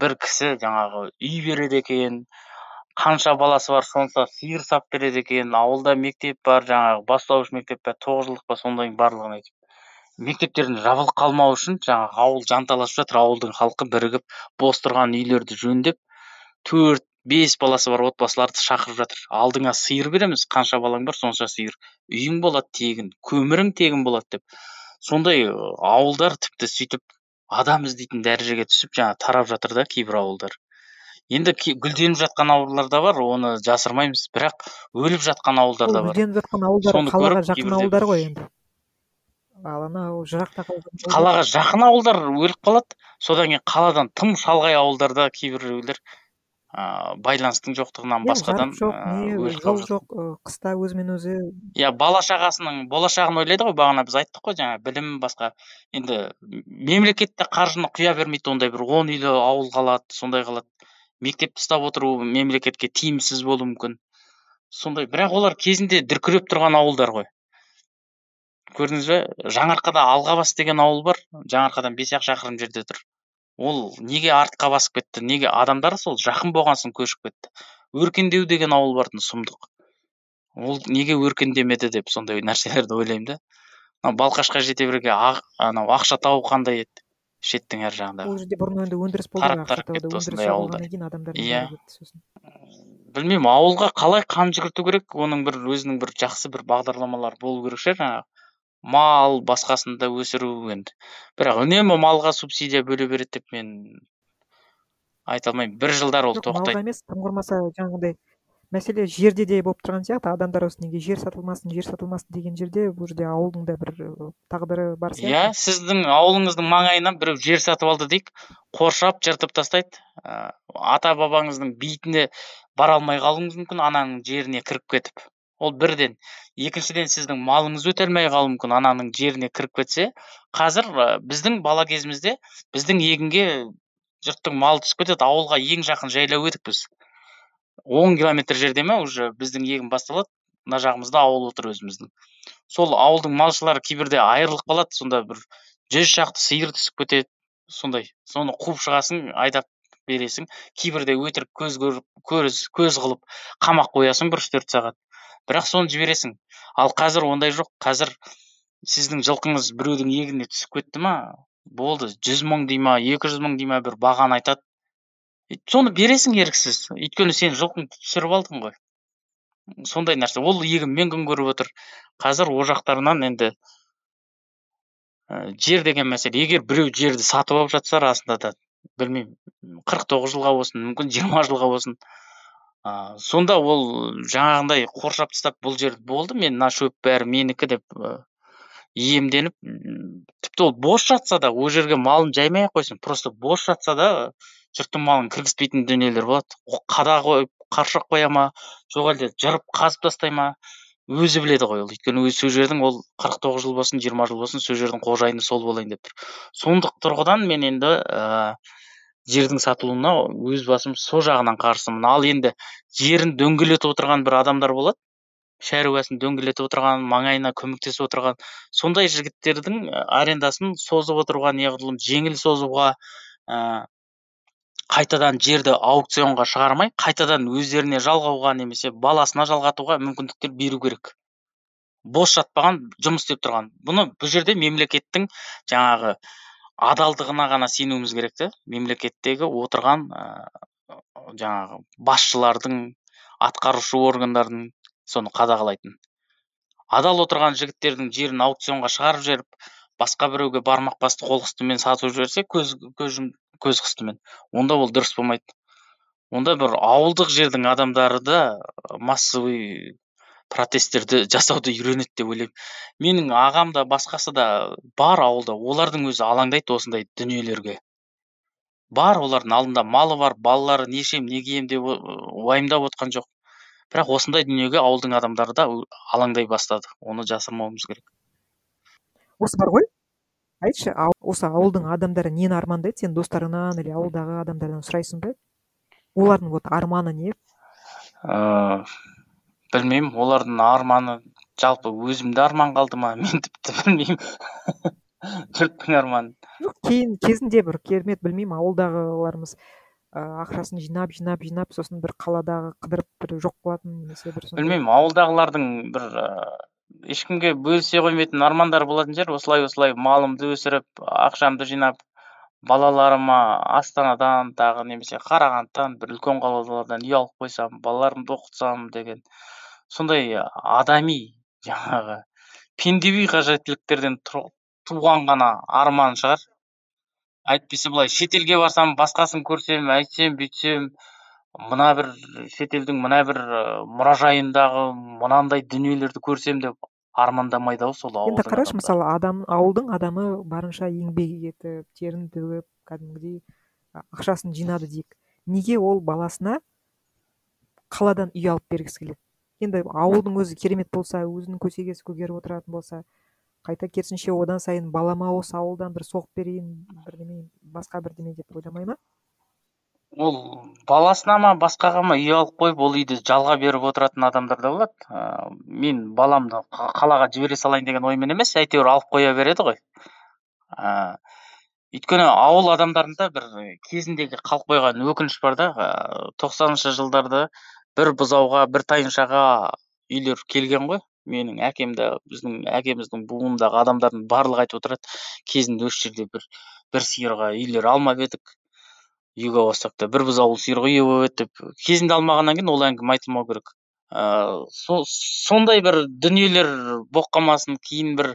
бір кісі жаңағы үй береді екен. Қанша баласы бар сонша сиыр сап береді екен ауылда мектеп бар жаңағы бастауыш мектеп пе тоғыз жылдық па сондайдың барлығын айтып мектептердің жабылып қалмауы үшін жаңағы ауыл жанталасып жатыр ауылдың халқы бірігіп бос тұрған үйлерді жөндеп төрт бес баласы бар отбасыларды шақырып жатыр. Алдыңа сиыр береміз қанша балаң бар сонша сиыр. Үйің болады тегін көмірің тегін болады деп. Сондай ауылдар тіпті сөйтіп адам іздейтін дәрежеге түсіп жаңа тарап жатыр да кейбір ауылдар. Енді гүлденіп жатқан ауылдар да бар оны жасырмаймыз. Бірақ өліп жатқан ауылдар да бар. гүлденіп жатқан ауылдар қалаға жақын ауылдар ғой енді. Ал анау жырақта қалаға жақын ауылдар. өліп қалады. Содан кейін қаладан тым шалғай ауылдарда кейбіреулер ыыы байланыстың жоқтығынан басқадан жол жоқ қыста өзімен өзі. Иә бала шағасының болашағын ойлайды ғой бағана біз айттық қой жаңа білім басқа. Енді мемлекет те қаржыны құя бермейді ондай бір он үйлі ауыл қалады сондай қалады. Мектепті ұстап отыру мемлекетке тиімсіз болуы мүмкін. Сондай бірақ олар кезінде дүркіреп тұрған ауылдар ғой. Көрдіңіз бе? Жаңаарқада алғабас деген ауыл бар. Жаңаарқадан бес ақ шақырым жерде тұр. Ол неге артқа басып кетті? Неге адамдар сол жақын болған соң көшіп кетті? Өркендеу деген ауыл бар тын сұмдық. Ол неге өркендемеді деп сондай нәрселерді ойлаймын да. Мына балқашқа жете берге анау ақша тауы қандай еді? Шеттің ар жағындағы. ол жерде бұрын енді өндіріс тарап тарап кетті осындай Иә. білмеймін ауылға қалай қан жүгірту керек? Оның бір өзінің бір жақсы бір бағдарламалары болу керек шығар жаңағы мал басқасын да өсіру енді. Бірақ үнемі малға субсидия бөле береді деп мен айта алмаймын. бір жылдар ол малға тоқтайды. емес тым құрмаса жаңағыдай мәселе жерде де болып тұрған сияқты. Адамдар осы неге жер сатылмасын жер сатылмасын деген жерде бұл жерде ауылдың да бір тағдыры бар иә сияқты. сіздің ауылыңыздың маңайынан біреу жер сатып алды дейік қоршап жыртып тастайды. Ә, ата бабаңыздың бейітіне бара алмай қалуыңыз мүмкін ананың жеріне кіріп кетіп. Ол бірден. Екіншіден сіздің малыңыз өте алмай қалуы мүмкін ананың жеріне кіріп кетсе. Қазір ә, біздің бала кезімізде біздің егінге жұрттың малы түсіп кетеді ауылға ең жақын жайлау едік біз. Он километр жерде ме уже біздің егін басталады мына жағымызда ауыл отыр өзіміздің. Сол ауылдың малшылары кейбірде айырылып қалады сонда бір жүз шақты сиыр түсіп кетеді сондай. Соны қуып шығасың айдап бересің кейбірде өтірік көз көз көз қылып қамап қоясың бір үш төрт сағат. Бірақ соны жібересің. Ал қазір ондай жоқ. Қазір сіздің жылқыңыз біреудің егініне түсіп кетті ма? Болды. Жүз мың дей ма екі жүз мың дей ма бір бағаны айтады. Соны бересің еріксіз. Өйткені сен жылқыңды түсіріп алдың ғой. Сондай нәрсе. Ол егінмен күн көріп отыр. Қазір о жақтарынан енді ә, жер деген мәселе. Егер біреу жерді сатып алып жатса расында да білмеймін қырық тоғыз жылға болсын мүмкін жиырма жылға болсын. Ә, сонда ол жаңағындай қоршап тастап бұл жер болды мен мына шөп бәрі менікі деп иемденіп тіпті ол бос жатса да ол жерге малын жаймай ақ қойсын. Просто бос жатса да жұрттың малын кіргізбейтін дүниелер болады. Қада қойып қаршақ қоя ма? Жоқ әлде жырып қазып тастай ма? Өзі біледі ғой ол. Өйткені өзі сол жердің ол қырық тоғыз жыл болсын жиырма жыл болсын сол жердің қожайыны сол болайын деп тұр. Сондық тұрғыдан мен енді ә, жердің сатылуына өз басым сол жағынан қарсымын. Ал енді жерін дөңгелетіп отырған бір адамдар болады. Шаруасын дөңгелетіп отырған маңайына көмектесіп отырған. Сондай жігіттердің арендасын созып отыруға неғұрлым жеңіл созуға ә, қайтадан жерді аукционға шығармай қайтадан өздеріне жалғауға немесе баласына жалғатуға мүмкіндіктер беру керек. Бос жатпаған жұмыс істеп тұрған. Бұны бұл жерде мемлекеттің жаңағы адалдығына ғана сенуіміз керек та мемлекеттегі отырған ә, жаңағы басшылардың атқарушы органдардың соны қадағалайтын. Адал отырған жігіттердің жерін аукционға шығарып жіберіп басқа біреуге бармақ басты қол қыстымен сатып жіберсе көз көз көз қыстымен. Онда ол дұрыс болмайды. Онда бір ауылдық жердің адамдары да массовый протесттерді жасауды үйренеді деп ойлаймын. Менің ағам да басқасы да бар ауылда олардың өзі алаңдайды осындай дүниелерге. Бар олардың алдында малы бар балалары не ішемін не киемін деп уайымдап отқан жоқ. Бірақ осындай дүниеге ауылдың адамдары да алаңдай бастады. Оны жасырмауымыз керек. Осы бар ғой. Айтшы осы ауылдың адамдары нені армандайды сен достарыңнан или ауылдағы адамдардан сұрайсың ба олардың вот арманы не? Ыыы білмеймін олардың арманы жалпы өзімде арман қалды ма? Мен тіпті білмеймін. Жұрттың арманы. Жоқ кейін кезінде бір керемет білмеймін ауылдағыларымыз ы ақшасын жинап жинап жинап сосын бір қаладағы қыдырып бір жоқ болатын немесе бір білмеймін ауылдағылардың бір ыыы ешкімге бөлісе қоймайтын армандары болатын шығар. Осылай осылай малымды өсіріп ақшамды жинап балаларыма астанадан тағы немесе қарағандыдан бір үлкен қалалардан үй алып қойсам балаларымды оқытсам деген сондай адами жаңағы пендеви қажеттіліктерден туған ғана арман шығар. Әйтпесе былай шетелге барсам басқасын көрсем әйтсем бүйтсем мына бір шетелдің мына бір мұражайындағы мынандай дүниелерді көрсем деп армандамайды ау сол енді ауылдың қарашы адамдары. мысалы адам ауылдың адамы барынша еңбек етіп терін төгіп кәдімгідей ақшасын жинады дейік. Неге ол баласына қаладан үй алып бергісі келеді? Енді ауылдың өзі керемет болса өзінің көсегесі көгеріп отыратын болса қайта керісінше одан сайын балама осы ауылдан бір соғып берейін бірдеме басқа бірдеме деп ойламай ма? Ол баласына ма басқаға ма үй алып қойып ол үйді жалға беріп отыратын адамдар да болады. Ыыы мен баламды қа- қалаға жібере салайын деген оймен емес әйтеуір алып қоя береді ғой. Ыыы өйткені ауыл адамдарында бір кезіндегі қалып қойған өкініш бар да. Тоқсаныншы жылдарда бір бұзауға бір тайыншаға үйлер келген ғой. Менің әкем де біздің әкеміздің буынындағы адамдардың барлығы айтып отырады кезінде осы жерде бір бір сиырға үйлер алмап едік. Үйге алсақ та бір бұзаулы ие болып еді деп кезінде алмағаннан кейін ол әңгіме айтылмау керек. Ыыы сондай бір дүниелер болып қалмасын кейін бір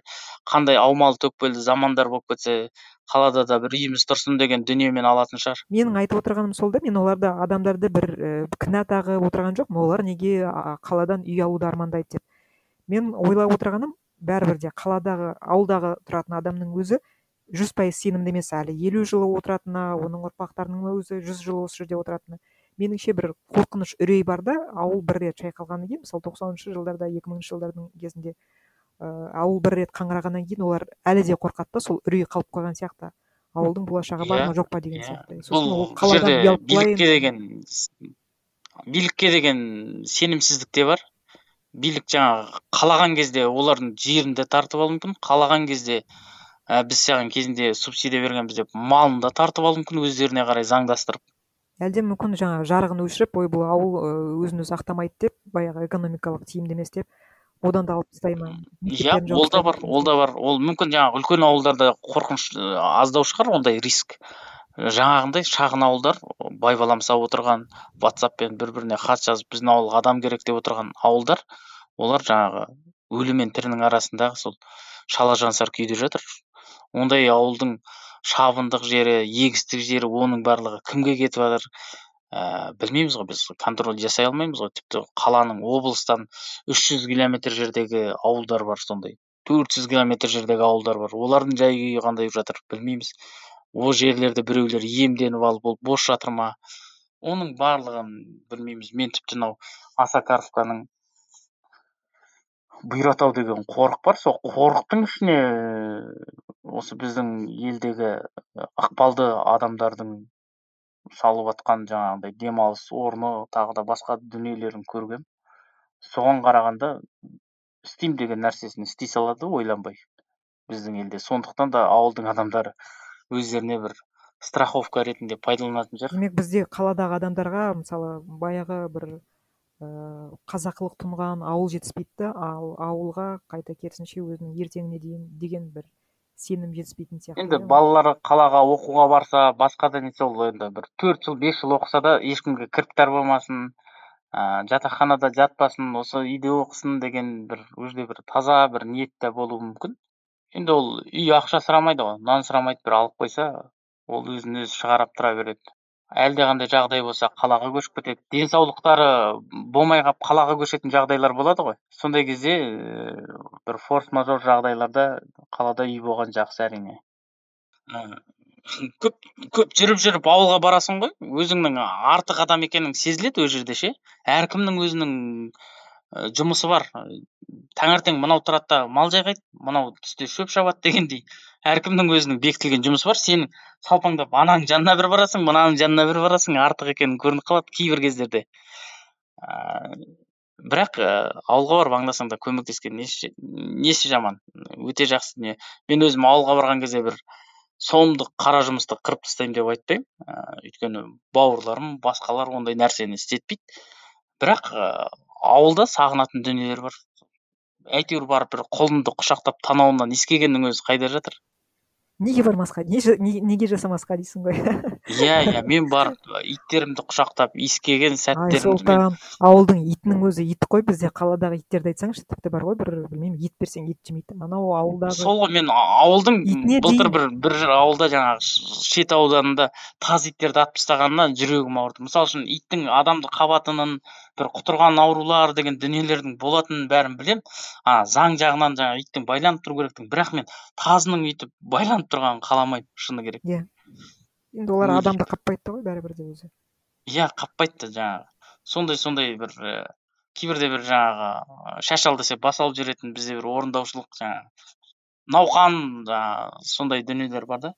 қандай аумалы төкпелі замандар болып кетсе қалада да бір үйіміз тұрсын деген дүниемен алатын шығар. Менің айтып отырғаным сол да мен оларды адамдарды бір і кінә тағып отырған жоқпын. Олар неге қаладан үй алуды армандайды деп. Мен ойлап отырғаным бәрібір де қаладағы ауылдағы тұратын адамның өзі жүз пайыз сенімді емес әлі. Елу жыл отыратынына оның ұрпақтарының өзі жүз жыл осы жерде отыратынына меніңше бір қорқыныш үрей бар да ауыл бір рет шайқалғаннан кейін мысалы тоқсаныншы жылдарда екі мыңыншы жылдардың кезінде ыыы ауыл бір рет қаңырағаннан кейін олар әлі де қорқады да сол үрей қалып қойған сияқты. Ауылдың болашағы бар ма иә, жоқ па деген иә. сияқты. Сосын ол қаладан билікке деген билікке деген сенімсіздік те бар. Билік жаңағы қалаған кезде олардың жерін де тартып алуы мүмкін қалаған кезде ә, біз саған кезінде субсидия бергенбіз деп малын да тартып алуы мүмкін өздеріне қарай заңдастырып. Әлде мүмкін жаңағы жарығын өшіріп ой бұл ауыл өзін өзі ақтамайды деп баяғы экономикалық тиімді емес деп одан да алып тастай ма? Иә ол да бар ол да бар. Ол мүмкін жаңағы үлкен ауылдарда қорқыныш аздау шығар ондай риск. Жаңағындай шағын ауылдар байбаламсап отырған ватсаппен бір біріне хат жазып біздің ауылға адам керек деп отырған ауылдар олар жаңағы өлі мен тірінің арасындағы сол шала жансар күйде жатыр. Ондай ауылдың шабындық жері егістік жері оның барлығы кімге кетіп жатыр? Ә, білмейміз ғой біз контроль жасай алмаймыз ғой. Тіпті қаланың облыстан үш жүз километр жердегі ауылдар бар сондай. төрт жүз километр жердегі ауылдар бар. Олардың жай күйі қандай жатыр білмейміз. Ол жерлерді біреулер иемденіп алып ол бос жатыр ма? Оның барлығын білмейміз. Мен тіпті мынау осакаровканың бұйратау деген қорық бар. Сол қорықтың ішіне осы біздің елдегі ықпалды адамдардың салып жатқан жаңағыдай демалыс орны тағы да басқа дүниелерін көргем. Соған қарағанда істеймін деген нәрсесін істей салады ойланбай. Біздің елде. Сондықтан да ауылдың адамдары өздеріне бір страховка ретінде пайдаланатын шығар демек бізде қаладағы адамдарға мысалы баяғы бір ыыы қазақылық тұнған ауыл жетіспейді да ал ауылға қайта керісінше өзінің ертеңіне дейін деген бір сенім жетіспейтін сияқты енді балалары қалаға оқуға барса басқа да нетсе ол енді бір төрт жыл бес жыл оқыса да ешкімге кіріптар болмасын ыыы жатақханада жатпасын осы үйде оқысын деген бір ол жерде бір таза бір ниетте болуы мүмкін. Енді ол үй ақша сұрамайды ғой нан сұрамайды бір алып қойса ол өзін өзі шығарып тұра береді. Әлдеқандай жағдай болса қалаға көшіп кетеді. Денсаулықтары болмай қалып қалаға көшетін жағдайлар болады ғой. Сондай кезде бір форс мажор жағдайларда қалада үй болған жақсы әрине. Көп көп жүріп жүріп ауылға барасың ғой. Өзіңнің артық адам екенің сезіледі ол жерде ше. Әркімнің өзінің жұмысы бар. Таңертең мынау тұрады да мал жайғайды мынау түсте шөп шабады дегендей. Әркімнің өзінің бекітілген жұмысы бар. Сен салпаңдап ананың жанына бір барасың мынаның жанына бір барасың артық екенің көрініп қалады кейбір кездерде. Ыыы бірақ ауылға барып аңдасаң да көмектескен несі, несі жаман өте жақсы дүние. Мен өзім ауылға барған кезде бір сомдық қара жұмысты қырып тастаймын деп айтпаймын ыыы өйткені бауырларым басқалар ондай нәрсені істетпейді. Бірақ ауылда сағынатын дүниелер бар. Әйтеуір барып бір құлынды құшақтап танауынан иіскегеннің өзі қайда жатыр? Неге бармасқа? Неге жасамасқа дейсің ғой? Иә иә мен барып иттерімді құшақтап иіскеген сұлтан ауылдың итінің өзі ит қой бізде қаладағы иттерді айтсаңшы тіпті бар ғой бір білмеймін ет берсең ет жемейді анау ауылдағы сол ғой мен ауылдың былтыр бір бір ауылда жаңағы шет ауданында таз иттерді атып тастағанына жүрегім ауырды. Мысалы үшін иттің адамды қабатынын бір құтырған аурулар деген дүниелердің болатынын бәрін білем а заң жағынан жаңағы иттің байланып тұру керектігін бірақ мен тазының өйтіп байланып тұрғанын қаламаймын шыны керек. Иә. Енді олар адамды қаппайды ғой бәрібір де өзі. Иә қаппайды да жаңағы. Сондай сондай бір і кейбірде бір жаңағы шаш ал десе бас алып жіберетін бізде бір орындаушылық жаңағы науқан жаңағы сондай дүниелер бар да.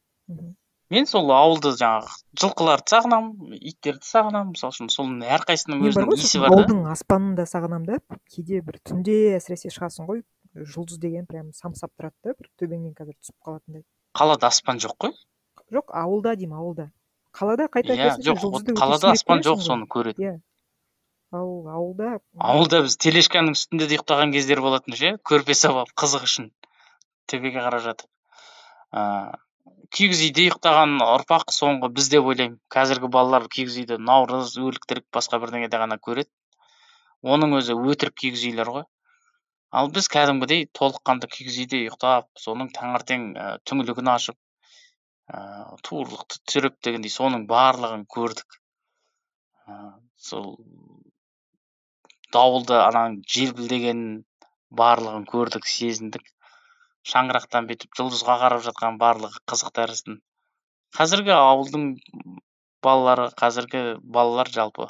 Мен сол ауылды жаңағы жылқыларды сағынамын иттерді сағынамын. Мысалы үшін соның әрқайсысының өзінің иісі бар да. ауылдың аспанын да сағынамын да. Кейде бір түнде әсіресе шығасың ғой жұлдыз деген прям самсап тұрады да бір төбеңнен қазір түсіп қалатындай. Қалада аспан жоқ қой? Жоқ ауылда деймін ауылда. Қалада қайта иә жоқ қалада аспан жоқ соны көреді иә. Ал ауылда ауылда біз тележканың үстінде де ұйықтаған кездер болатын ше көрпе алып қызық үшін. Төбеге қарап жатып. Ыыы киіз үйде ұйықтаған ұрпақ соңғы біз деп ойлаймын қазіргі балалар киіз үйді наурыз өліктірік басқа бірдеңеде ғана көреді оның өзі өтірік киіз үйлер ғой ал біз кәдімгідей толыққанды киіз үйде ұйықтап соның таңертең і түңлігін ашып ыыы туырлықты түсіріп дегендей соның барлығын көрдік ыыы сол дауылды ананың желпілдегенін барлығын көрдік сезіндік шаңырақтан бүйтіп жұлдызға қарап жатқан барлығы қызық тәріздін қазіргі ауылдың балалары қазіргі балалар жалпы.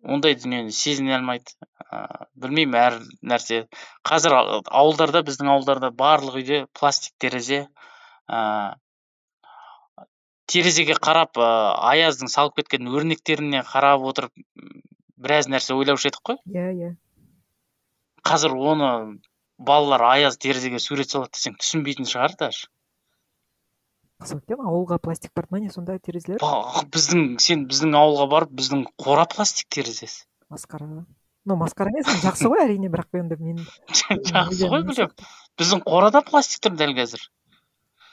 Ондай дүниені сезіне алмайды. Ыыы білмеймін әр нәрсе. Қазір ауылдарда біздің ауылдарда барлық үйде пластик терезе ыыы терезеге қарап ыыы аяздың салып кеткен өрнектеріне қарап отырып біраз нәрсе ойлаушы едік қой. Иә иә. Қазір оны балалар аяз терезеге сурет салады десең түсінбейтін шығар даже екен ауылға пластик барды ма не сонда терезелер? Біздің сен біздің ауылға барып біздің қора пластик терезесі. Масқара. Ну масқара емес жақсы ғой әрине бірақ енді мен жақсы ғой ойланым білем. сияқты. біздің қорада пластик тұр дәл қазір.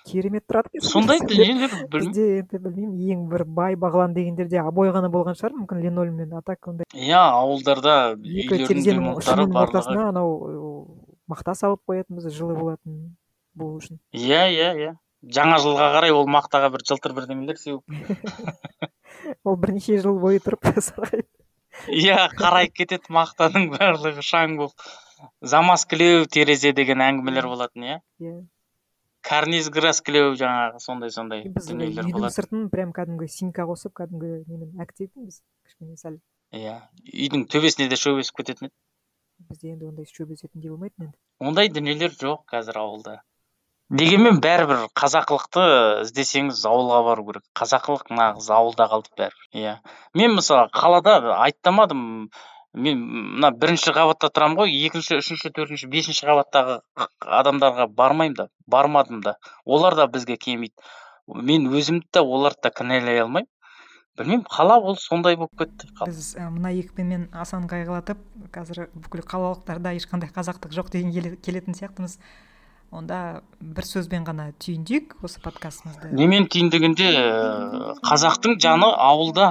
Керемет тұрады екен сондай дүниелер бізде енді білмеймін ең бір бай бағлан дегендерде обой ғана болған шығар. Мүмкін линолеуммен а так ондай иә ауылдарда екі терезенің ортасына анау мақта салып қоятынбыз жылы болатын болу үшін. Иә иә иә. Жаңа жылға қарай ол мақтаға бір жылтыр бірдеңелер сеуіп. Ол бірнеше жыл бойы тұрып иә қарайып кетеді мақтаның барлығы шаң болып. Замаскілеу терезе деген әңгімелер болатын иә? Иә. Карниз краскілеу жаңағы сондай сондай дүниелер болатын. сыртын прям кәдімгі синька қосып кәдімгі немен әктейтінбіз кішкене сәл. Иә үйдің төбесіне де шөп өсіп кететін еді. Бізде енді ондай шөп өсетіндей болмайтын енді ондай дүниелер жоқ қазір ауылда. Дегенмен бәрібір қазақылықты іздесеңіз ауылға бару керек. Қазақылық нағыз ауылда қалды бәрібір иә. Мен мысалы қалада айттамадым. Мен мына бірінші қабатта тұрамын ғой екінші үшінші төртінші бесінші қабаттағы адамдарға бармаймын да бармадым да. Олар да бізге келмейді. Мен өзімді да оларды да кінәлай алмаймын. Білмеймін қала ол сондай болып кетті біз і, мына екпінмен асан қайғылатып қазір бүкіл қалалықтарда ешқандай қазақтық жоқ деген келе- келетін сияқтымыз. Онда бір сөзбен ғана түйіндейік осы подкастымызды. Немен түйіндегенде ә, қазақтың жаны ауылда.